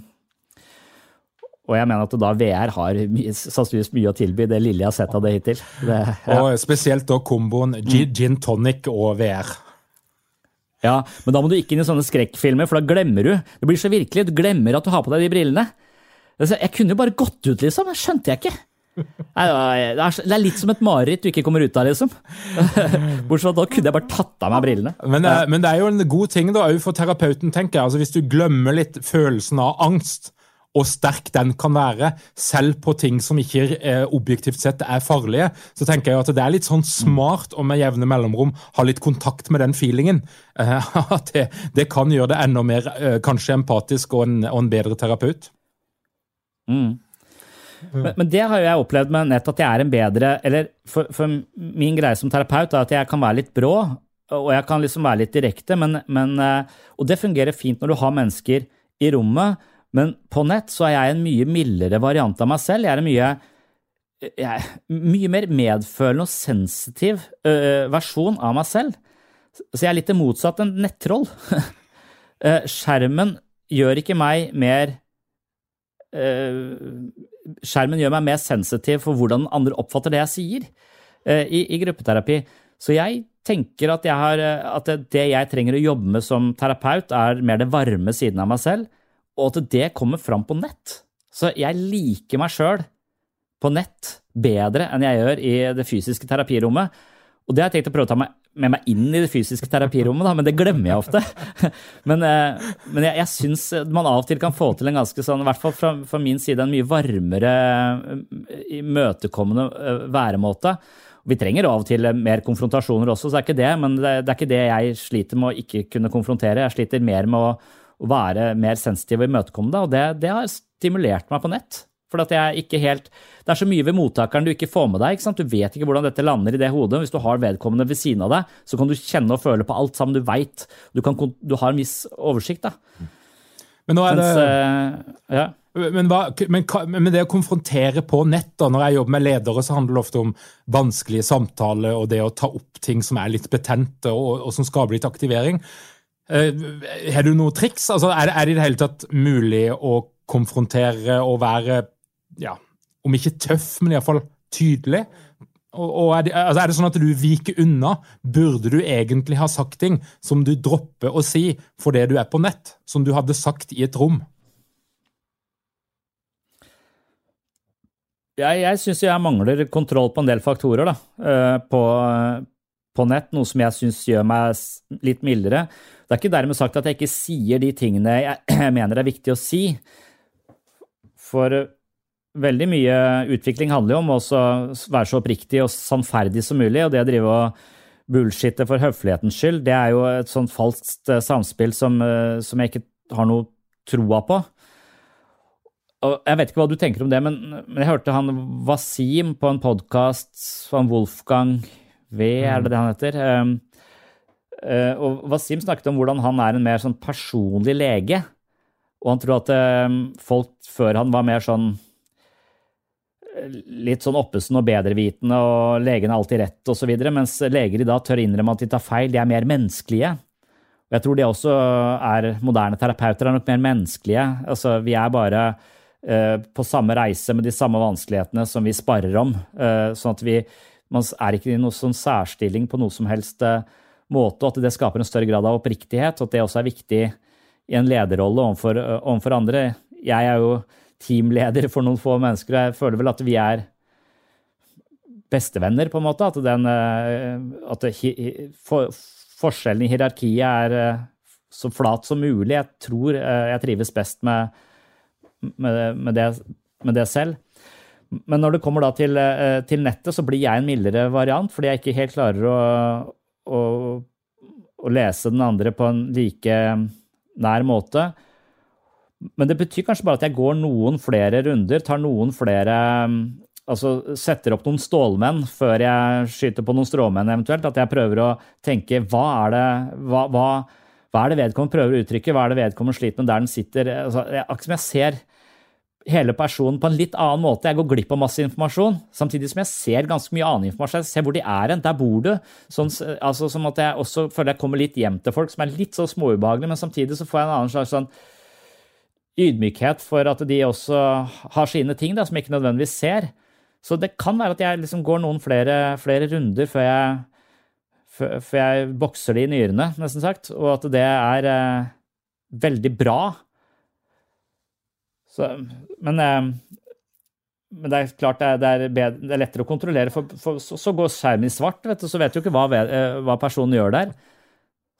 [SPEAKER 2] og jeg mener at da VR har mye, sannsynligvis mye å tilby, det lille jeg har sett av det hittil. Det,
[SPEAKER 1] ja. Og spesielt da komboen mm. gin tonic og VR.
[SPEAKER 2] Ja, men da må du ikke inn i sånne skrekkfilmer, for da glemmer du. Det blir så virkelig. Du glemmer at du har på deg de brillene. Altså, jeg kunne jo bare gått ut, liksom. Det skjønte jeg ikke. Det er litt som et mareritt du ikke kommer ut av, liksom. Bortsett fra at da kunne jeg bare tatt av meg brillene.
[SPEAKER 1] Men, eh, men, det er jo en god ting da, for terapeuten, tenker jeg. Altså, hvis du glemmer litt følelsen av angst, og sterk den kan være, selv på ting som ikke eh, objektivt sett er farlige, så tenker jeg at det er litt sånn smart å med jevne mellomrom ha litt kontakt med den feelingen. Eh, at det, det, kan gjøre det enda mer eh, kanskje empatisk og en, og en bedre terapeut.
[SPEAKER 2] Mm. Men, men, det har jo jeg opplevd med nett, at jeg er en bedre Eller for, for, min greie som terapeut er at jeg kan være litt brå, og jeg kan liksom være litt direkte, men, men, eh, Og det fungerer fint når du har mennesker i rommet men på nett så er jeg en mye mildere variant av meg selv. Jeg er en mye, jeg, mye mer medfølende og sensitiv versjon av meg selv. Så jeg er litt det motsatte enn nettroll. uh, skjermen gjør ikke meg mer uh, Skjermen gjør meg mer sensitiv for hvordan andre oppfatter det jeg sier i, i, gruppeterapi. Så jeg tenker at, jeg har, at det jeg trenger å jobbe med som terapeut, er mer det varme siden av meg selv og at det kommer fram på nett. Så jeg liker meg sjøl på nett bedre enn jeg gjør i det fysiske terapirommet. Og det har jeg tenkt å prøve å ta med meg inn i det fysiske terapirommet, da, men det glemmer jeg ofte. Men, eh, men jeg, jeg syns man av og til kan få til en ganske sånn, i hvert fall fra, fra min side, en mye varmere, eh, imøtekommende eh, væremåte. Vi trenger av og til mer konfrontasjoner også, så det er ikke det, men det, det er ikke det jeg sliter med å ikke kunne konfrontere. Jeg sliter mer med å å være mer sensitiv og imøtekommende, og det, det, har stimulert meg på nett. For at jeg ikke helt, Det er så mye ved mottakeren du ikke får med deg. ikke sant? Du vet ikke hvordan dette lander i det hodet. Hvis du har vedkommende ved siden av deg, så kan du kjenne og føle på alt sammen. Du veit. Du, du, har en viss oversikt. da.
[SPEAKER 1] Men nå er Mens, det... Uh, ja. Men, hva, men, men, det å konfrontere på nett, da, når jeg jobber med ledere, så handler det ofte om vanskelige samtaler og det å ta opp ting som er litt betente og, og som skaper litt aktivering. Eh, har du noe triks? Altså, er, det, er det i det hele tatt mulig å konfrontere og være, ja, om ikke tøff, men iallfall tydelig? Og, og er, det, altså, er, det, sånn at du viker unna? Burde du egentlig ha sagt ting som du dropper å si fordi du er på nett, som du hadde sagt i et rom?
[SPEAKER 2] Jeg, jeg syns jeg mangler kontroll på en del faktorer da, eh, på, på nett, noe som jeg syns gjør meg litt mildere. Det er ikke dermed sagt at jeg ikke sier de tingene jeg mener er viktig å si. For veldig mye utvikling handler jo om å være så oppriktig og sannferdig som mulig, og det å drive og bullshitte for høflighetens skyld, det er jo et sånt falskt eh, samspill som, eh, som jeg ikke har noe troa på. Og jeg vet ikke hva du tenker om det, men, men jeg hørte han Wasim på en podkast fra Wolfgang V, er det det han heter? Um, uh, og Wasim snakket om hvordan han er en mer sånn personlig lege. Og han tror at um, folk før han var mer sånn litt sånn oppesen og bedrevitende, og legen har alltid rett osv., mens leger i dag tør innrømme at de tar feil. De er mer menneskelige. Og jeg tror de også er moderne terapeuter, er nok mer menneskelige. Altså, vi er bare uh, på samme reise med de samme vanskelighetene som vi sparer om. Uh, sånn at vi, man er ikke i noen sånn særstilling på noe som helst eh, måte, og at det skaper en større grad av oppriktighet, og at det også er viktig i en lederrolle overfor, eh, overfor andre. Jeg er jo teamleder for noen få mennesker, jeg føler vel at vi er bestevenner, på en måte. At, den, eh, at for, forskjellen i hierarkiet er så flat som mulig. Jeg tror jeg trives best med, med, med, det, med det selv. Men når det kommer til, eh, til, nettet, så blir jeg en mildere variant, fordi jeg ikke helt klarer å, å, å, lese den andre på en like nær måte. Men det betyr kanskje bare at jeg går noen flere runder, tar noen flere Altså setter opp noen stålmenn før jeg skyter på noen stråmenn eventuelt. At jeg prøver å tenke hva er det, hva, hva, hva er det vedkommende prøver å uttrykke, hva er det vedkommende sliter med der den sitter. Altså, akkurat som jeg ser hele personen på en litt annen måte. Jeg går glipp av masse informasjon, samtidig som jeg ser ganske mye annen informasjon. Jeg ser hvor de er hen. Der bor du. Sånn, altså, som at jeg også føler jeg kommer litt hjem til folk som er litt så småubehagelige, men samtidig så får jeg en annen slags sånn ydmykhet for at de også har sine ting da, som jeg ikke nødvendigvis ser. Så det kan være at jeg liksom går noen flere, flere runder før jeg, før, før jeg bokser det i nyrene, nesten sagt, og at det er eh, veldig bra så, men, eh, men, det er klart det er, det er, bedre, det er lettere å kontrollere, for, for så, så, går skjermen i svart, vet du, så vet du ikke hva, eh, hva, personen gjør der.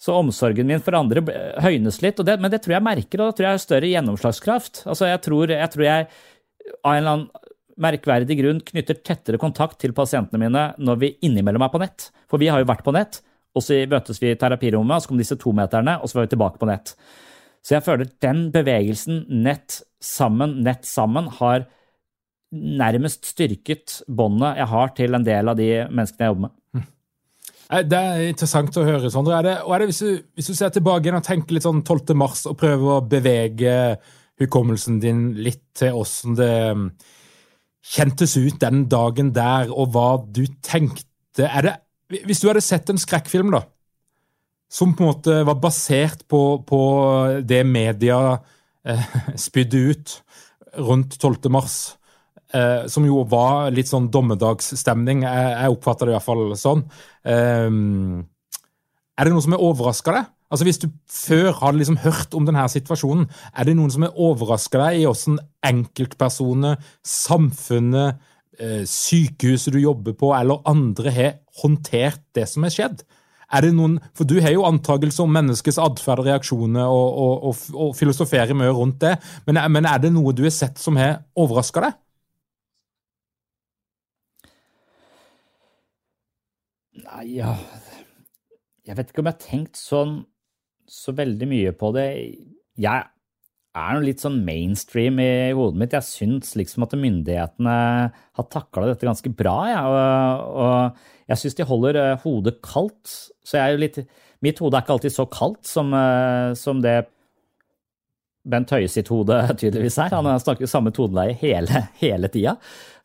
[SPEAKER 2] Så omsorgen min for andre høynes litt, det, men det tror jeg merker, og da tror jeg har større gjennomslagskraft. Altså, jeg tror, jeg tror jeg av en eller annen merkverdig grunn knytter tettere kontakt til pasientene mine når vi innimellom er på nett. For vi har jo vært på nett, og så møtes vi i terapirommet, og så kom disse tometerne, og så var vi tilbake på nett. Så jeg føler den bevegelsen, nett sammen, nett sammen, har nærmest styrket båndet jeg har til en del av de menneskene jeg jobber med. Hm.
[SPEAKER 1] Det er interessant å høre, Sondre. Er det, og er det hvis, du, hvis du ser tilbake igjen og tenker litt sånn 12. mars og prøver å bevege hukommelsen din litt til åssen det hm, kjentes ut den dagen der, og hva du tenkte er det, Hvis du hadde sett en skrekkfilm, da, som på en måte var basert på, på det media eh, spydde ut rundt 12. mars, eh, som jo var litt sånn dommedagsstemning, jeg, jeg oppfatter det iallfall sånn, eh, er det noe som er overraska deg? Altså Hvis du før hadde liksom hørt om denne situasjonen, er det noen som er overraska deg i hvordan enkeltpersoner, samfunnet, eh, sykehuset du jobber på, eller andre har håndtert det som har skjedd? Er det noen, For du har jo antakelser om menneskets atferd og reaksjoner, og, og, og, og filosoferer mye rundt det, men, men, er det noe du har sett som har overraska deg?
[SPEAKER 2] Nei, ja Jeg vet ikke om jeg har tenkt sånn så veldig mye på det. Jeg er noe litt sånn mainstream i hodet mitt. Jeg syns liksom at myndighetene har takla dette ganske bra. Ja. Og, og, jeg syns de holder eh, hodet kaldt. Så jeg er jo litt Mitt hode er ikke alltid så kaldt som, eh, som det Bent Høie sitt hode tydeligvis er. Han snakker samme toneleie hele, hele tida.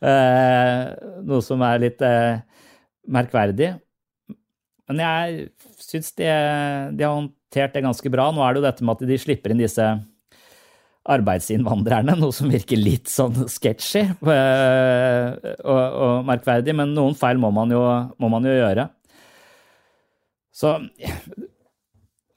[SPEAKER 2] Eh, noe som er litt merkverdig. Men jeg syns de, de, har håndtert det ganske bra. Nå er det jo dette med at de slipper inn disse arbeidsinnvandrerne, noe som virker litt sånn sketchy øh, og, og, merkverdig, men noen feil må man jo, må man jo gjøre. Så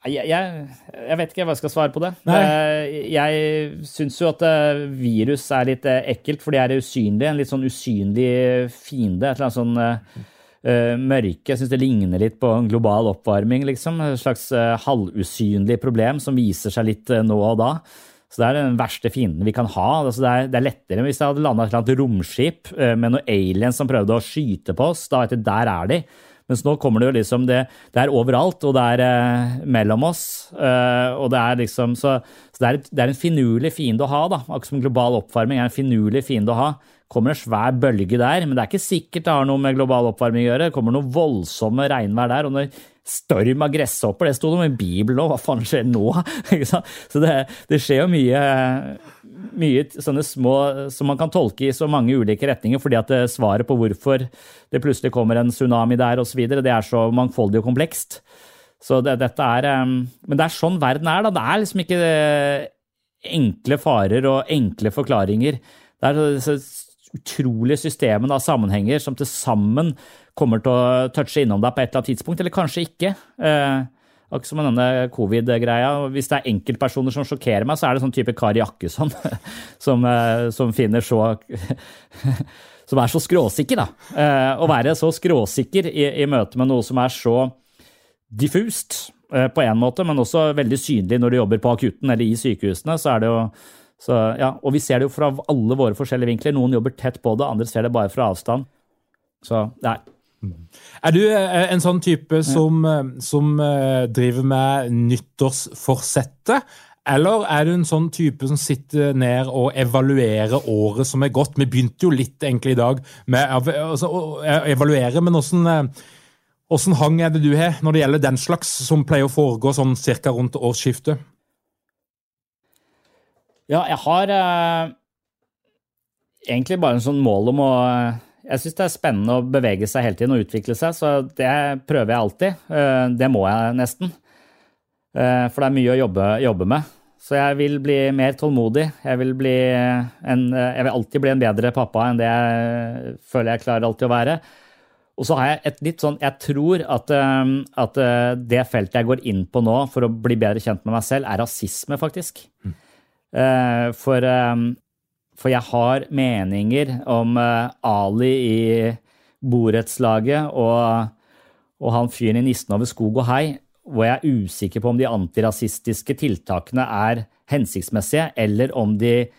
[SPEAKER 2] jeg, jeg, jeg, vet ikke hva jeg skal svare på det. Nei. Eh, jeg syns jo at eh, virus er litt ekkelt, for de er usynlige. En litt sånn usynlig fiende. Et eller annet sånn uh, mørke. Jeg syns det ligner litt på en global oppvarming, liksom. Et slags uh, halvusynlig problem som viser seg litt uh, nå og da. Så det er den verste fienden vi kan ha. Altså det, er, det, er, lettere hvis det hadde landa et eller annet romskip med noen aliens som prøvde å skyte på oss. Da vet du, der er de. Mens nå kommer det jo liksom det, det er overalt, og det er eh, mellom oss. Eh, og det er liksom Så, så det, er, det, er, en finurlig fiende å ha, da. Akkurat som global oppvarming er en finurlig fiende å ha kommer en svær bølge der, men det er ikke sikkert det har noe med global oppvarming å gjøre. Det kommer noe voldsomme regnvær der. og når Storm av gresshopper, det sto noe i Bibelen òg, hva faen skjer nå? så det, det, skjer jo mye, mye sånne små som man kan tolke i så mange ulike retninger, fordi at det, svaret på hvorfor det plutselig kommer en tsunami der osv., det er så mangfoldig og komplekst. Så det, dette er Men det er sånn verden er, da. Det er liksom ikke enkle farer og enkle forklaringer. Det er så utrolige systemet av sammenhenger som til sammen kommer til å touche innom deg på et eller annet tidspunkt, eller kanskje ikke. Eh, Akkurat som med denne covid-greia. Hvis det er enkeltpersoner som sjokkerer meg, så er det sånn type Kari Jakkesson som, eh, som finner så Som er så skråsikker, da. Eh, å være så skråsikker i, i møte med noe som er så diffust eh, på en måte, men også veldig synlig når du jobber på akutten eller i sykehusene, så er det jo så, ja, og vi ser det jo fra alle våre forskjellige vinkler. Noen jobber tett på det, andre ser det bare fra avstand. Så nei.
[SPEAKER 1] Mm. Er du eh, en sånn type som, eh, som eh, driver med nyttårsforsettet? Eller er du en sånn type som sitter ned og evaluerer året som er gått? Vi begynte jo litt egentlig i dag med altså, å evaluere, men åssen Åssen hang er det du har når det gjelder den slags som pleier å foregå sånn cirka rundt årsskiftet?
[SPEAKER 2] Ja, jeg har eh, egentlig bare en sånn mål om å Jeg syns det er spennende å bevege seg hele tiden og utvikle seg, så det prøver jeg alltid. Eh, det må jeg nesten. Eh, for det er mye å jobbe, jobbe med. Så jeg vil bli mer tålmodig. Jeg vil, en, jeg vil alltid bli en bedre pappa enn det jeg føler jeg klarer alltid å være. Og så har jeg et litt sånn Jeg tror at, eh, at, det feltet jeg går inn på nå for å bli bedre kjent med meg selv, er rasisme, faktisk. Mm. Eh, for, eh, for, jeg har meninger om eh, Ali i borettslaget og, og han fyren i 'Nissen over skog og hei', hvor jeg er usikker på om de antirasistiske tiltakene er hensiktsmessige, eller om de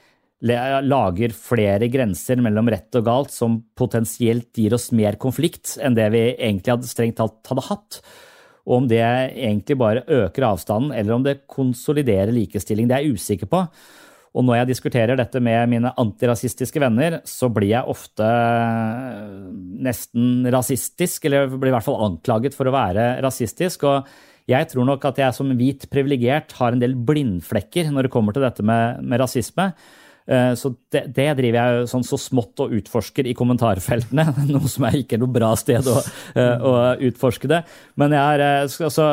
[SPEAKER 2] lager flere grenser mellom rett og galt som potensielt gir oss mer konflikt enn det vi egentlig hadde strengt talt hadde hatt. Og om det egentlig bare øker avstanden, eller om det konsoliderer likestilling. Det er jeg usikker på. Og når jeg diskuterer dette med mine antirasistiske venner, så blir jeg ofte nesten rasistisk, eller blir i hvert fall anklaget for å være rasistisk. Og jeg tror nok at jeg som hvit privilegert har en del blindflekker når det kommer til dette med, med rasisme. Eh, så det, det, driver jeg sånn så smått og utforsker i kommentarfeltene, noe som er ikke noe bra sted å, eh, å utforske det. Men jeg er, eh, altså,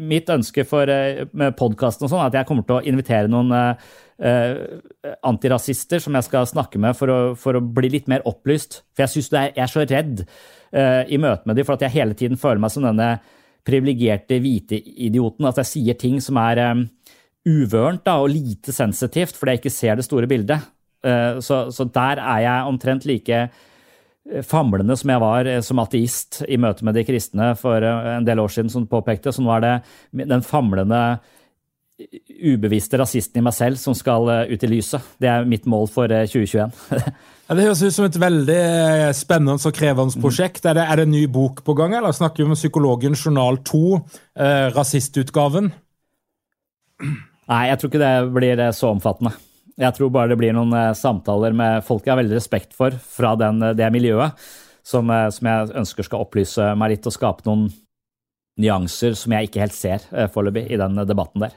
[SPEAKER 2] mitt ønske for, med podkasten sånn, er at jeg kommer til å invitere noen uh, antirasister som jeg skal snakke med for å, for å bli litt mer opplyst. For jeg syns jeg er så redd uh, i møte med dem, for at jeg hele tiden føler meg som denne privilegerte hvite idioten. At jeg sier ting som er um, uvørent da, og lite sensitivt fordi jeg ikke ser det store bildet. Eh, så, så der er jeg omtrent like eh, famlende som jeg var eh, som ateist i møte med de kristne for en del år siden, som påpekte. Så nå er det den famlende, ubevisste rasisten i meg selv som skal ut i lyset. Det er mitt mål for 2021.
[SPEAKER 1] Ja, det høres ut som et veldig spennende og krevende prosjekt. Er det, er det en ny bok på gang, eller snakker vi om Psykologen journal 2, eh, rasistutgaven?
[SPEAKER 2] Nei, jeg tror ikke det blir eh, så omfattende. Jeg tror bare det blir noen eh, samtaler med folk jeg har veldig respekt for fra den, eh, det miljøet, som, som, jeg ønsker skal opplyse meg litt og skape noen nyanser som jeg ikke helt ser foreløpig i den debatten der.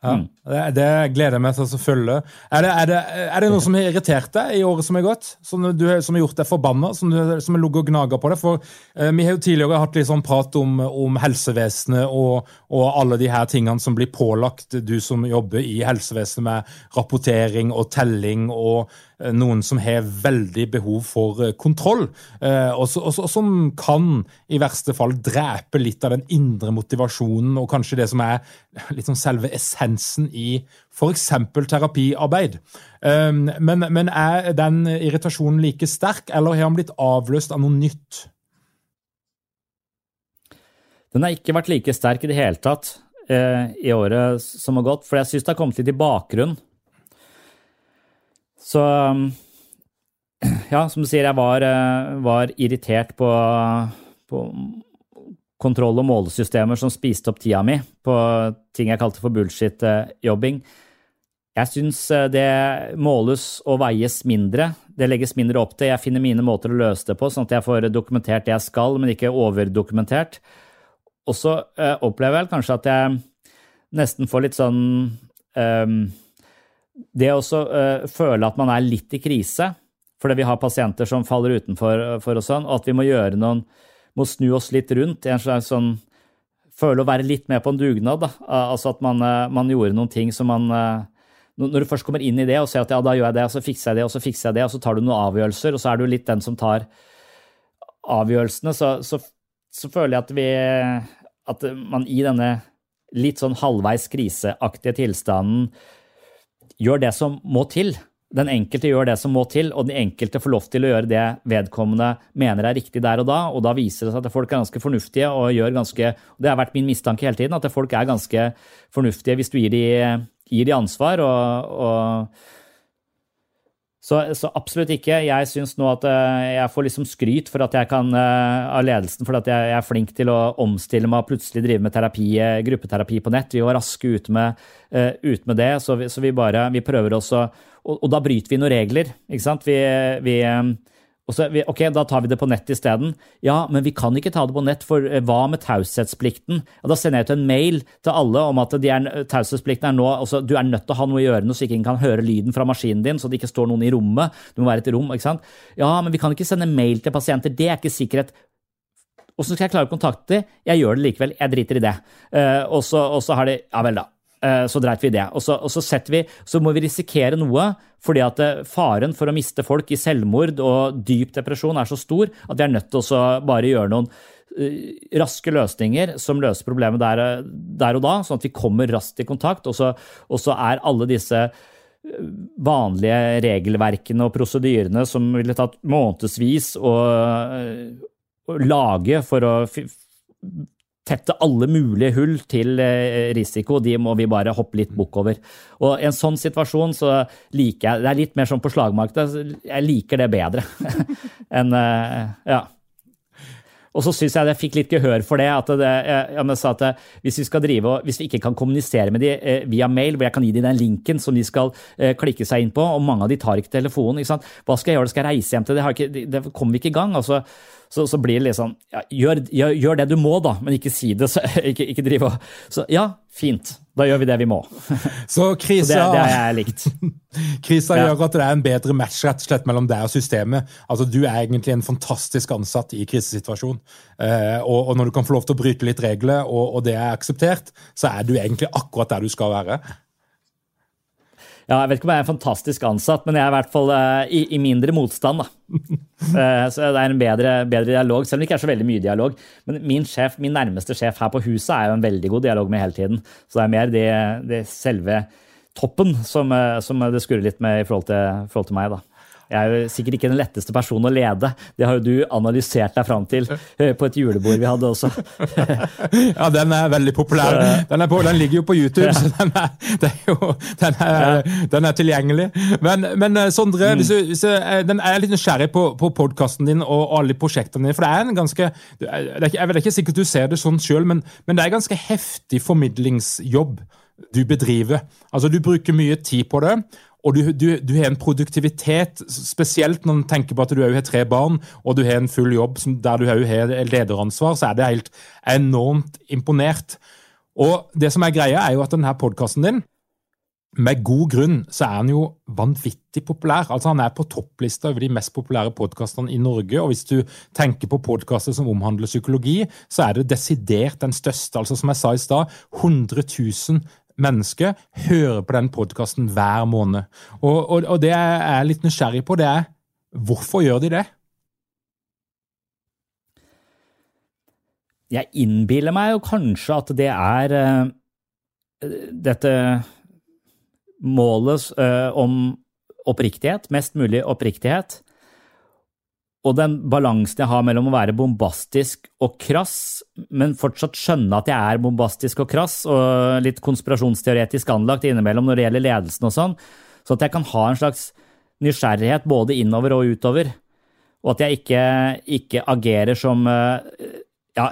[SPEAKER 1] Ja, mm. det, det, gleder jeg meg til å følge. Er det, er, det, er det, noe som har irritert deg i året som har gått? Som, du, som har gjort deg forbanna? Som, du, som har ligget og gnaga på deg? For eh, Vi har jo tidligere hatt litt sånn prat om, om helsevesenet og, og, alle de her tingene som blir pålagt du som jobber i helsevesenet med rapportering og telling og Eh, noen som har veldig behov for eh, kontroll, eh, og, som kan i verste fall drepe litt av den indre motivasjonen og kanskje det som er sånn selve essensen i f.eks. terapiarbeid. Men, men er den irritasjonen like sterk, eller har han blitt avløst av noe nytt?
[SPEAKER 2] Den har ikke vært like sterk i det hele tatt i året som har gått, for jeg syns det har kommet litt i bakgrunn. Så ja, som du sier, jeg var, eh, var irritert på, på, kontroll- og målesystemer som spiste opp tida mi på ting jeg kalte for bullshit-jobbing. Jeg syns eh, det måles og veies mindre. Det legges mindre opp til. Jeg finner mine måter å løse det på, sånn at jeg får dokumentert det jeg skal, men ikke overdokumentert. Og så øh, opplever jeg kanskje at jeg nesten får litt sånn øh, det å uh, føle at man er litt i krise fordi vi har pasienter som faller utenfor for og sånn, og at vi må gjøre noen, må snu oss litt rundt en slags sånn Føle å være litt med på en dugnad. Da. Altså at man, uh, man gjorde noen ting som man uh, Når du først kommer inn i det og ser at ja, da gjør jeg det, og så fikser jeg det, og så fikser jeg det, og så tar du noen avgjørelser, og så er du litt den som tar avgjørelsene, så, så, så føler jeg at vi At man i denne litt sånn halvveis kriseaktige tilstanden gjør det som må til. Den enkelte gjør det som må til, og den enkelte får lov til å gjøre det vedkommende mener er riktig der og da. Og da viser det seg at folk er ganske fornuftige og gjør ganske og Det har vært min mistanke hele tiden, at folk er ganske fornuftige hvis du gir dem de ansvar. og, og så, så, absolutt ikke. Jeg syns nå at eh, jeg får liksom skryt for at jeg kan, eh, av ledelsen for at jeg er flink til å omstille meg og plutselig drive med terapi, eh, gruppeterapi på nett. Vi var raske ut med, ut med det, så vi, så vi bare vi prøver også og, og, da bryter vi noen regler. ikke sant? Vi, vi og så, ok, Da tar vi det på nett isteden. Ja, men vi kan ikke ta det på nett, for eh, hva med taushetsplikten? Ja, da sender jeg ut en mail til alle om at taushetsplikten er nå altså, Du er nødt til å ha noe i ørene så ikke ingen kan høre lyden fra maskinen din, så det ikke står noen i rommet. Det må være et rom, ikke sant? Ja, men vi kan ikke sende mail til pasienter. Det er ikke sikkerhet. Åssen skal jeg klare å kontakte dem? Jeg gjør det likevel. Jeg driter i det. Uh, og så har de Ja vel, da. Eh, så dreit vi det. Og så, og så, vi, så, må vi risikere noe, fordi at eh, faren for å miste folk i selvmord og dyp depresjon er så stor at vi er nødt til å bare gjøre noen uh, raske løsninger som løser problemet der, der, og da, sånn at vi kommer raskt i kontakt. Og så, og så er alle disse vanlige regelverkene og prosedyrene som ville tatt månedsvis å, å lage for å tette alle mulige hull til eh, risiko, de må vi bare hoppe litt bukk over. Og i en sånn situasjon så liker jeg Det er litt mer som på slagmarkedet. Jeg liker det bedre enn eh, Ja. Og så syns jeg jeg fikk litt gehør for det. at det, jeg, sa at hvis vi skal drive, hvis vi ikke kan kommunisere med de eh, via mail, hvor jeg kan gi dem den linken som de skal eh, klikke seg inn på, og mange av de tar ikke telefonen ikke sant? Hva skal jeg gjøre? Skal jeg reise hjem til det? Ikke, det kommer vi ikke i gang. altså så, så, blir det sånn ja, gjør, gjør, gjør, det du må, da, men ikke si det. Så, ikke, ikke drive og Så ja, fint. Da gjør vi det vi må.
[SPEAKER 1] Så krisa
[SPEAKER 2] så det, det er likt.
[SPEAKER 1] krisa ja. gjør at det er en bedre match rett og slett mellom deg og systemet. Altså, Du er egentlig en fantastisk ansatt i krisesituasjon. Eh, og, og, når du kan få lov til å bryte litt regler, og, og det er akseptert, så er du egentlig akkurat der du skal være.
[SPEAKER 2] Ja, jeg vet ikke om jeg er en fantastisk ansatt, men jeg er i hvert fall uh, i, i, mindre motstand. da. uh, så det er en bedre, bedre, dialog, selv om det ikke er så veldig mye dialog. Men min, sjef, min nærmeste sjef her på huset er jo en veldig god dialog med hele tiden. Så det er mer det, det selve toppen som, uh, som, det skurrer litt med i forhold til, forhold til meg. da. Jeg er jo sikkert ikke den letteste personen å lede. Det har jo du analysert deg fram til eh, på et julebord vi hadde også.
[SPEAKER 1] ja, den er veldig populær. Den, er på, den ligger jo på YouTube, så den er, er, jo, den er, den er tilgjengelig. Men, men eh, Sondre, mm. hvis, hvis, eh, den er litt nysgjerrig på, på podkasten din og alle prosjektene dine. For det er en ganske Jeg vet ikke sikkert du ser det sånn sjøl, men, men det er ganske heftig formidlingsjobb du bedriver. Altså, Du bruker mye tid på det, og du, du, du, har en produktivitet, spesielt når du tenker på at du har tre barn og du har en full jobb der du har lederansvar, så er det helt enormt imponert. Og det som er greia, er jo at denne podkasten din, med god grunn, så er han jo vanvittig populær. Altså Han er på topplista over de mest populære podkastene i Norge. Og hvis du tenker på podkaster som omhandler psykologi, så er det desidert den største. Altså Som jeg sa i stad, 100 000 mennesker hører på den podkasten hver måned. Og, og, og, det jeg er litt nysgjerrig på, det er hvorfor gjør de det?
[SPEAKER 2] Jeg innbiller meg jo kanskje at det er uh, dette målet uh, om oppriktighet, mest mulig oppriktighet, og den balansen jeg har mellom å være bombastisk og krass, men fortsatt skjønne at jeg er bombastisk og krass, og litt konspirasjonsteoretisk anlagt innimellom når det gjelder ledelsen og sånn, så at jeg kan ha en slags nysgjerrighet både innover og utover, og at jeg ikke, ikke agerer som eh, Ja,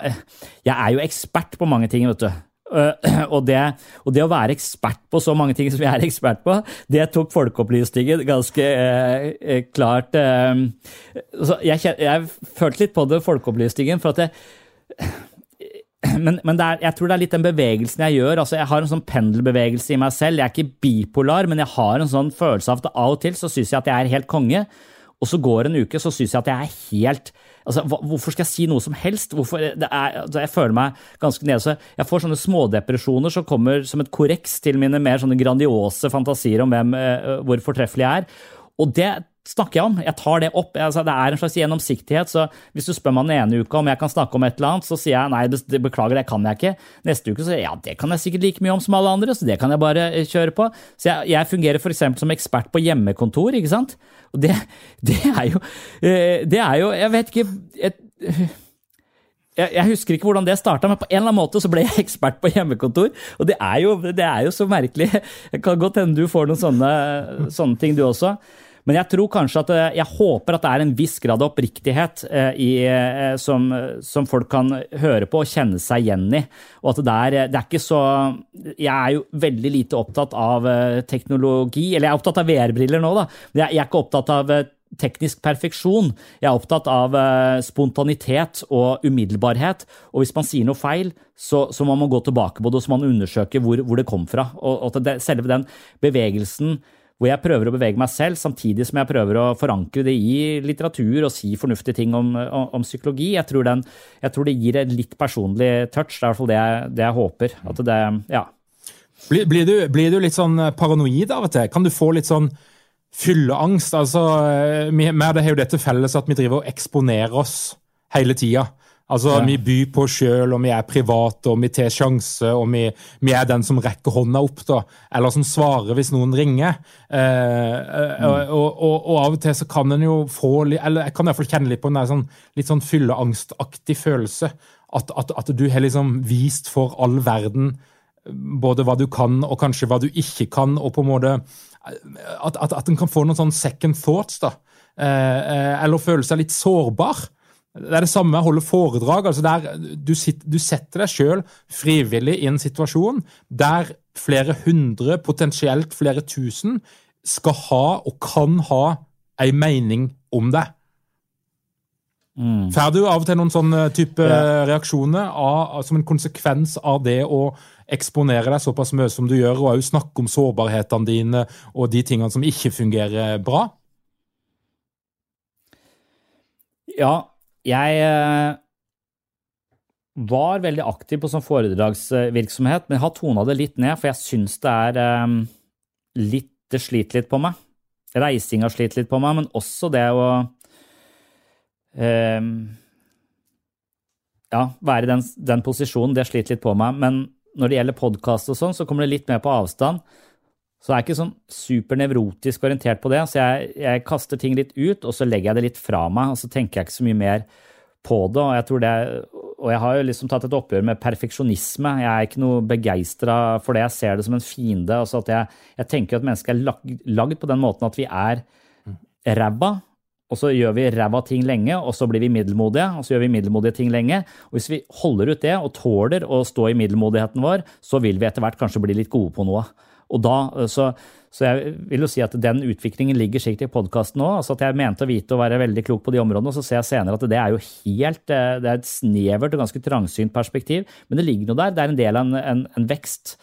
[SPEAKER 2] jeg er jo ekspert på mange ting, vet du. Uh, og, det, og, det, å være ekspert på så mange ting som jeg er ekspert på, det tok Folkeopplysningen ganske eh, klart uh, jeg, jeg, følte litt på det, Folkeopplysningen, for at jeg men, men er, jeg tror det er litt den bevegelsen jeg gjør. altså Jeg har en sånn pendelbevegelse i meg selv. Jeg er ikke bipolar, men jeg har en sånn følelse av at av og til så syns jeg at jeg er helt konge, og så går en uke, så syns jeg at jeg er helt Altså, hvorfor skal jeg si noe som helst? Hvorfor, er, altså, jeg føler meg ganske nede. Jeg får sånne smådepresjoner som kommer som et korreks til mine mer sånne grandiose fantasier om hvem, eh, hvor fortreffelig jeg er. Og det snakker jeg om. Jeg tar det opp. Altså, det er en slags gjennomsiktighet. så Hvis du spør meg den ene uka om jeg kan snakke om et eller annet, så sier jeg nei, beklager, det kan jeg ikke. Neste uke så ja, det kan jeg sikkert like mye om som alle andre, så det kan jeg bare eh, kjøre på. Så jeg, jeg fungerer f.eks. som ekspert på hjemmekontor, ikke sant. Og det, det er jo eh, Det er jo Jeg vet ikke et, jeg, husker ikke hvordan det starta, men på en eller annen måte så ble jeg ekspert på hjemmekontor. Og det er jo, det er jo så merkelig. Det kan godt hende du får noen sånne, sånne ting, du også. Men jeg tror kanskje at eh, jeg håper at det er en viss grad av oppriktighet eh, i, eh, som, som, folk kan høre på og kjenne seg igjen i. Og at det er, det er ikke så Jeg er jo veldig lite opptatt av teknologi. Eller jeg er opptatt av VR-briller nå, da. Men jeg, jeg er ikke opptatt av teknisk perfeksjon. Jeg er opptatt av spontanitet og umiddelbarhet. Og hvis man sier noe feil, så, så må man gå tilbake på det og så må man undersøke hvor, hvor det kom fra. Og, og det, selve den bevegelsen hvor jeg prøver å bevege meg selv, samtidig som jeg prøver å forankre det i litteratur og si fornuftige ting om, om, om psykologi. Jeg tror, den, jeg tror, det gir en litt personlig touch. Det er i hvert fall det jeg, det jeg håper. At det, ja.
[SPEAKER 1] Blir, blir, du, blir, du, litt sånn paranoid av og til? Kan du få litt sånn fylleangst? Altså, vi, vi har jo dette felles at vi driver og eksponerer oss hele tida. Altså, ja. Vi byr på sjøl, og vi er private, og vi tar sjanse, og vi, vi, er den som rekker hånda opp, da. Eller som svarer hvis noen ringer. Eh, mm. og, og, og, av og til så kan en jo få Eller jeg kan i hvert fall kjenne litt på en sånn, litt sånn fylleangstaktig følelse. At, at, at, du har liksom vist for all verden både hva du kan, og kanskje hva du ikke kan, og på en måte At, at, en kan få noen sånn second thoughts, da. Eh, eh eller føle seg litt sårbar. Det er det samme med å holde foredrag. altså der Du, sitter, du setter deg sjøl frivillig i en situasjon der flere hundre, potensielt flere tusen, skal ha og kan ha ei mening om deg. Mm. Får du av og til noen sånne type yeah. reaksjoner av, som en konsekvens av det å eksponere deg såpass mye som du gjør, og òg snakke om sårbarhetene dine og de tingene som ikke fungerer bra?
[SPEAKER 2] Ja, jeg eh, var veldig aktiv på sånn foredragsvirksomhet, men jeg har tona det litt ned, for jeg syns det er um, litt Det sliter litt på meg. Reising har slitt litt på meg, men også det å um, Ja, være i den, den, posisjonen, det sliter litt på meg. Men når det gjelder podkast og sånn, så kommer det litt mer på avstand. Så jeg er ikke sånn supernevrotisk orientert på det. Så jeg, jeg, kaster ting litt ut, og så legger jeg det litt fra meg, og så tenker jeg ikke så mye mer på det. Og jeg, det, og jeg har jo liksom tatt et oppgjør med perfeksjonisme. Jeg er ikke noe begeistra for det. Jeg ser det som en fiende. Altså at jeg, jeg tenker at mennesket er lagd, lagd på den måten at vi er ræva, og så gjør vi ræva ting lenge, og så blir vi middelmodige, og så gjør vi middelmodige ting lenge. Og hvis vi holder ut det og tåler å stå i middelmodigheten vår, så vil vi etter hvert kanskje bli litt gode på noe. Og da, eh, så, så jeg vil jo si at den utviklingen ligger sikkert i podkasten òg. Altså at jeg mente å vite og være veldig klok på de områdene, og så ser jeg senere at det er jo helt eh, Det er et snevert og ganske trangsynt perspektiv, men det ligger noe der. Det er en del av en, en, en vekst,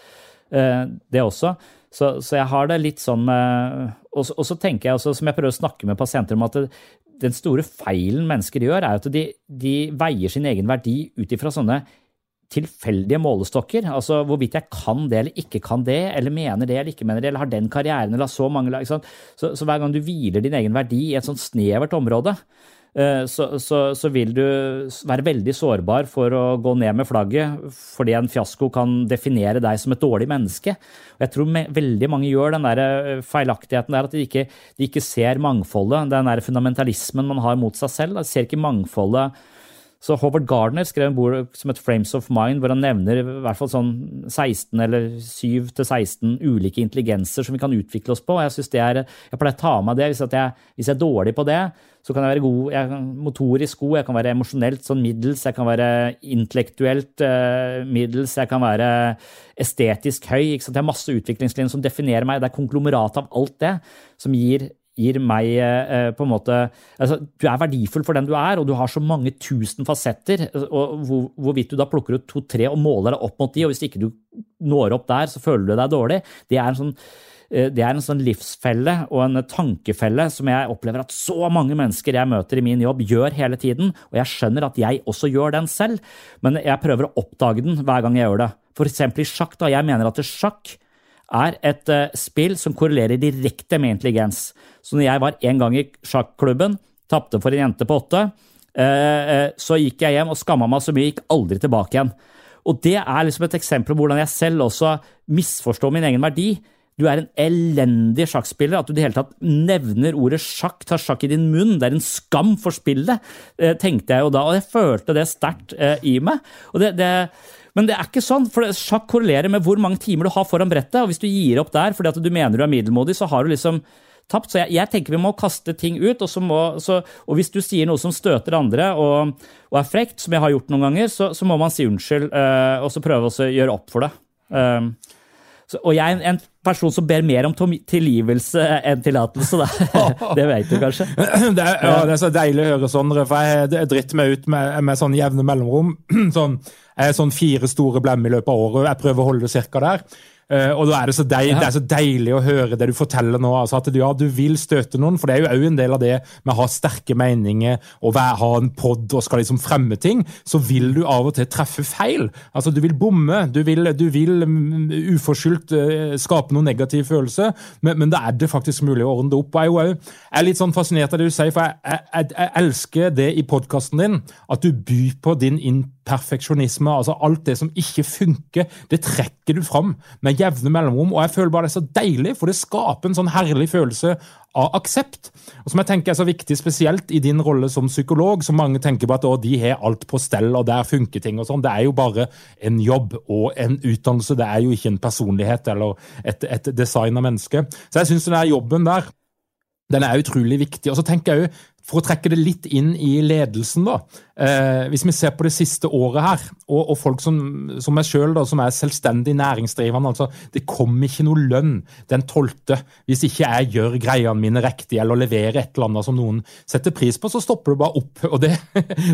[SPEAKER 2] eh, det også. Så, så, jeg har det litt sånn med og, og, så tenker jeg også, som jeg prøver å snakke med pasienter om, at det, den store feilen mennesker gjør, er at de, de veier sin egen verdi ut ifra sånne tilfeldige målestokker. Altså hvorvidt jeg kan det eller ikke kan det, eller mener det eller ikke mener det, eller har den karrieren eller har så mange lag. Så, så, hver gang du hviler din egen verdi i et sånt snevert område, eh, så, så, så, vil du være veldig sårbar for å gå ned med flagget fordi en fiasko kan definere deg som et dårlig menneske. Og jeg tror veldig mange gjør den der eh, feilaktigheten der at de ikke, de ikke ser mangfoldet, den der fundamentalismen man har mot seg selv. De ser ikke mangfoldet så Howard Gardner skrev en bok som et Frames of Mind, hvor han nevner i hvert fall sånn 16 eller 7 16 ulike intelligenser som vi kan utvikle oss på. og Jeg synes det er, jeg pleier å ta med det. Hvis, jeg, hvis jeg er dårlig på det, så kan jeg være god, jeg motorisk god, jeg kan være emosjonelt sånn middels, jeg kan være intellektuelt uh, middels, jeg kan være estetisk høy. Ikke sant? Det er masse utviklingslinjer som definerer meg. Det er konglomerat av alt det som gir gir meg eh, på en måte altså, Du er verdifull for den du er, og du har så mange tusen fasetter. og hvor, Hvorvidt du da plukker ut to-tre og måler deg opp mot de, og hvis ikke du når opp der, så føler du deg dårlig. Det er en sånn eh, er en sånn livsfelle og en tankefelle som jeg opplever at så mange mennesker jeg møter i min jobb, gjør hele tiden. Og jeg skjønner at jeg også gjør den selv, men jeg prøver å oppdage den hver gang jeg gjør det. For eksempel i sjakk. da, Jeg mener at sjakk er et uh, spill som korrelerer direkte med intelligens. Så når jeg var en gang i sjakklubben, tapte for en jente på åtte, eh, eh, så gikk jeg hjem og skamma meg så mye, gikk aldri tilbake igjen. Og det er liksom et eksempel på hvordan jeg selv også misforstår min egen verdi. Du er en elendig sjakkspiller. At du i det hele tatt nevner ordet sjakk, tar sjakk i din munn, det er en skam for spillet, eh, tenkte jeg jo da. Og jeg følte det sterkt i meg. Og Det, det, men det er ikke sånn, for sjakk korrelerer med hvor mange timer du har foran brettet. Og hvis du gir opp der fordi at du mener du er middelmådig, så har du liksom tapt. Så jeg, jeg, tenker vi må kaste ting ut. Og, må, så, og hvis du sier noe som støter andre og, og, er frekt, som jeg har gjort noen ganger, så, så må man si unnskyld uh, og så prøve å gjøre opp for det. Um, så, og jeg er en person som ber mer om tilgivelse enn tillatelse, det vet du kanskje?
[SPEAKER 1] Det er, ja, det er så deilig å høre sånn, for jeg dritter meg ut med, med sånn jevne mellomrom. Sånn, jeg sånn fire store blemmer i løpet av året, jeg prøver å holde det cirka der. Uh, og da er det, deil, ja. det, er så deilig å høre det du forteller nå. altså At du, ja, du vil støte noen, for det er jo òg en del av det med å ha sterke meninger og være, ha en pod og skal liksom fremme ting. Så vil du av og til treffe feil. Altså Du vil bomme, du vil, du vil um, uforskyldt uh, skape noen negativ følelse, men, men da er det faktisk mulig å ordne det opp. Og jeg er litt sånn fascinert av det du sier, for jeg, jeg, jeg elsker det i podkasten din, at du byr på din imperfeksjonisme. altså Alt det som ikke funker, det trekker du fram med jevne mellomrom. Og jeg føler bare det er så deilig, for det skaper en sånn herlig følelse av aksept. Og som jeg tenker er så viktig, spesielt i din rolle som psykolog, som mange tenker på at de har alt på stell, og der funker ting og sånn. Det er jo bare en jobb og en utdannelse. Det er jo ikke en personlighet eller et, et design av mennesket. Så jeg syns den jobben der den er utrolig viktig. Og så tenker jeg jo, For å trekke det litt inn i ledelsen, da. Eh, hvis vi ser på det siste året her, og, og folk som, som meg sjøl, som er selvstendig næringsdrivende altså, Det kommer ikke noe lønn den tolvte hvis ikke jeg gjør greiene mine riktig eller leverer et eller annet som noen setter pris på, så stopper det bare opp. Og det,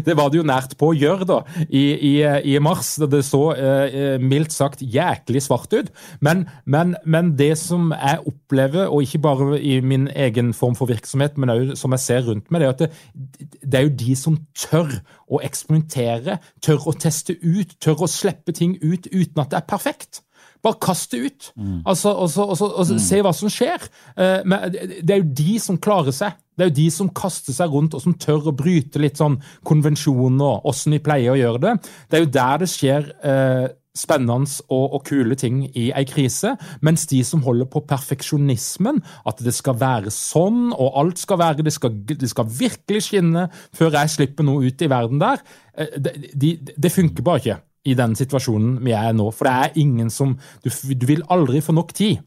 [SPEAKER 1] det var det jo nært på å gjøre da, i, i, i mars. da Det så eh, mildt sagt jæklig svart ut. Men, men, men, det som jeg opplever, og ikke bare i min egen form for virksomhet, men òg som jeg ser rundt meg, er at det, det er jo de som tør å eksperimentere, tør å teste ut, tør å slippe ting ut uten at det er perfekt. Bare kast det ut. Mm. Altså, også, også, også, mm. Se hva som skjer. Uh, men det er jo de som klarer seg. Det er jo de som kaster seg rundt og som tør å bryte litt sånn konvensjoner, åssen vi pleier å gjøre det. Det er jo der det skjer uh, spennende og, og, kule ting i ei krise, mens de som holder på perfeksjonismen, at det skal være sånn, og alt skal være Det skal, det skal virkelig skinne før jeg slipper noe ut i verden der, eh, det, de, det funker bare ikke i den situasjonen vi er nå. For det er ingen som Du, du vil aldri få nok tid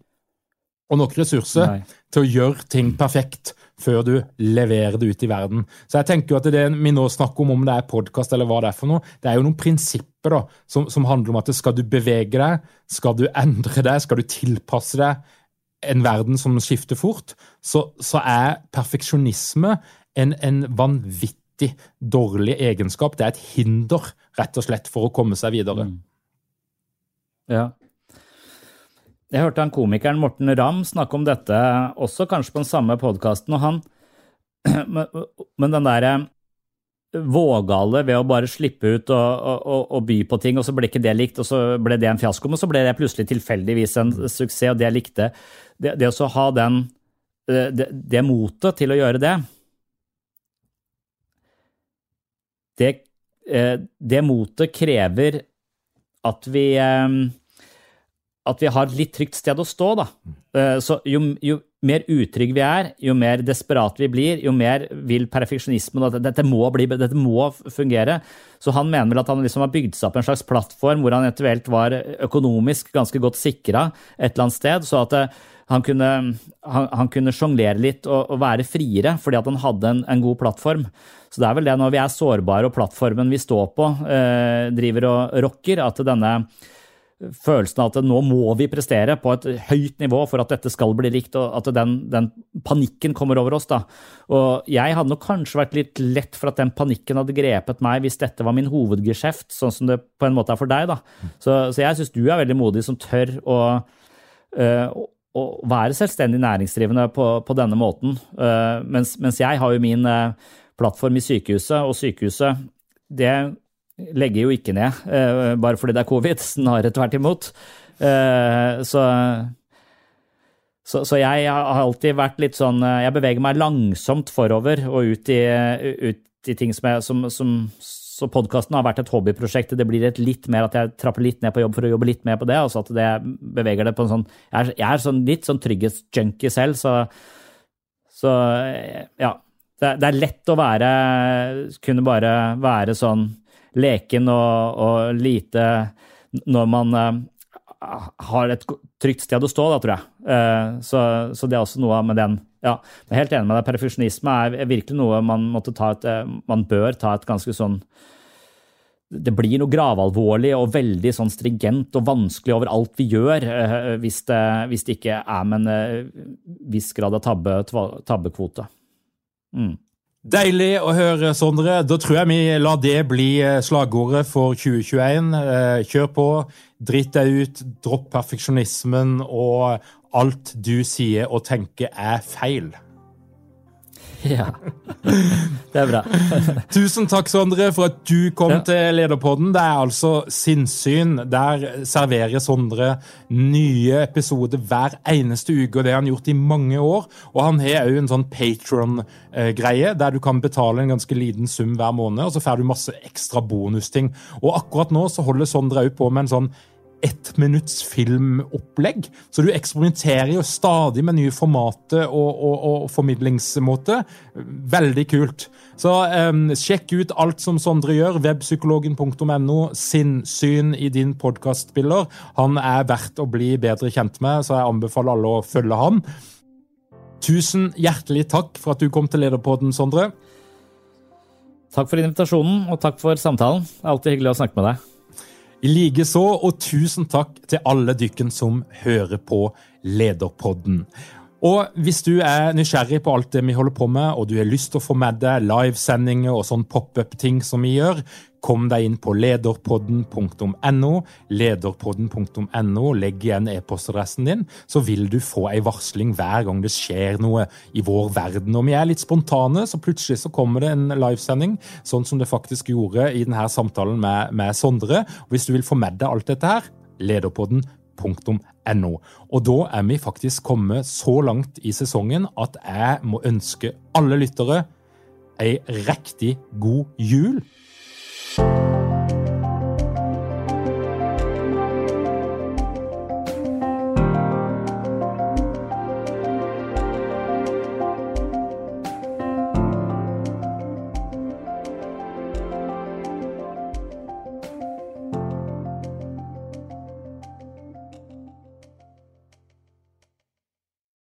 [SPEAKER 1] og nok ressurser Nei. til å gjøre ting perfekt før du leverer det ut i verden. Så jeg tenker jo at det vi nå snakker om, om det er podkast eller hva det er for noe, det er jo noen prinsipper da, som, som handler om at skal du bevege deg, skal du endre deg, skal du tilpasse deg en verden som skifter fort, så, så er perfeksjonisme en, en vanvittig dårlig egenskap. Det er et hinder, rett og slett, for å komme seg videre. Mm.
[SPEAKER 2] Ja, jeg hørte han komikeren Morten Ramm snakke om dette også kanskje på den samme podkasten, og han Men den derre vågale ved å bare slippe ut og, og, og, by på ting, og så ble ikke det likt, og så ble det en fiasko, men så ble det plutselig tilfeldigvis en suksess, og det jeg likte. Det, det å ha den det, det motet til å gjøre det Det, eh, det motet krever at vi eh, at vi har et litt trygt sted å stå. da. Eh, så jo, jo mer utrygge vi er, jo mer desperate vi blir, jo mer vil perfeksjonismen at dette må, bli, dette må fungere. Så han mener vel at han liksom har bygd seg opp en slags plattform hvor han eventuelt var økonomisk ganske godt sikra et eller annet sted, så at eh, han kunne, han, han kunne sjonglere litt og, og, være friere fordi at han hadde en, en, god plattform. Så det er vel det når vi er sårbare og plattformen vi står på eh, driver og rocker, at denne følelsen av at nå må vi prestere på et høyt nivå for at dette skal bli likt, og at den, den, panikken kommer over oss. da. Og jeg hadde nok kanskje vært litt lett for at den panikken hadde grepet meg hvis dette var min hovedgeskjeft, sånn som det på en måte er for deg. da. Så, så jeg syns du er veldig modig som tør å, å, å være selvstendig næringsdrivende på, på denne måten. Uh, mens, mens, jeg har jo min uh, plattform i sykehuset, og sykehuset det legger jo ikke ned uh, bare fordi det er covid, snarere tvert imot. Uh, så, så, så, jeg har alltid vært litt sånn eh, Jeg beveger meg langsomt forover og ut i, ut i ting som, jeg, som, som så podkasten har vært et hobbyprosjekt. Det blir et litt mer at jeg trapper litt ned på jobb for å jobbe litt mer på det. altså at det beveger det på en sånn Jeg er, jeg er sånn, litt sånn trygghetsjunkie selv, så, så ja. Det, det, er lett å være Kunne bare være sånn leken og, og lite når man uh, har et trygt sted å stå, da, tror jeg. Uh, så, så, det er også noe med den. Ja, jeg er helt enig med deg. Perfeksjonisme er virkelig noe man, måtte ta et, uh, man bør ta et ganske sånn det blir noe gravalvorlig og veldig sånn stringent og vanskelig over alt vi gjør, hvis det, hvis det ikke er med en viss grad av tabbe, tabbekvote. Mm.
[SPEAKER 1] Deilig å høre, Sondre. Da tror jeg vi lar det bli eh, slagordet for 2021. Eh, kjør på, drit deg ut, dropp perfeksjonismen, og alt du sier og tenker er feil.
[SPEAKER 2] Ja. Det er bra.
[SPEAKER 1] Tusen takk, Sondre, for at du kom ja. til Lederpodden. Det er altså Sinnsyn. Der serverer Sondre nye episoder hver eneste uke, og det har han gjort i mange år. Og han har òg en sånn Patron-greie, der du kan betale en ganske liten sum hver måned, og så får du masse ekstra bonusting. Og akkurat nå så holder Sondre òg på med en sånn ettminutts filmopplegg. Så du eksperimenterer jo stadig med nye formater og, og, og formidlingsmåter. Veldig kult. Så um, sjekk ut alt som Sondre gjør. Webpsykologen.no. Sinnsyn i din podkastspiller. Han er verdt å bli bedre kjent med, så jeg anbefaler alle å følge han. Tusen hjertelig takk for at du kom til Lederpodden, Sondre.
[SPEAKER 2] Takk for invitasjonen, og takk for samtalen. Alltid hyggelig å snakke med deg.
[SPEAKER 1] I likeså, og tusen takk til alle dykken som hører på Lederpodden. Og hvis du er nysgjerrig på alt det vi holder på med, og du har lyst til å få med deg livesendinger og sånn pop-up-ting som vi gjør, kom deg inn på lederpodden.no. Lederpodden.no. Legg igjen e-postadressen din, så vil du få ei varsling hver gang det skjer noe i vår verden. Og vi er litt spontane, så plutselig så kommer det en livesending, sånn som det faktisk gjorde i denne samtalen med, med Sondre. Og hvis du vil få med deg alt dette her, lederpodden.no No. Og da er vi faktisk kommet så langt i sesongen at jeg må ønske alle lyttere ei riktig god jul. you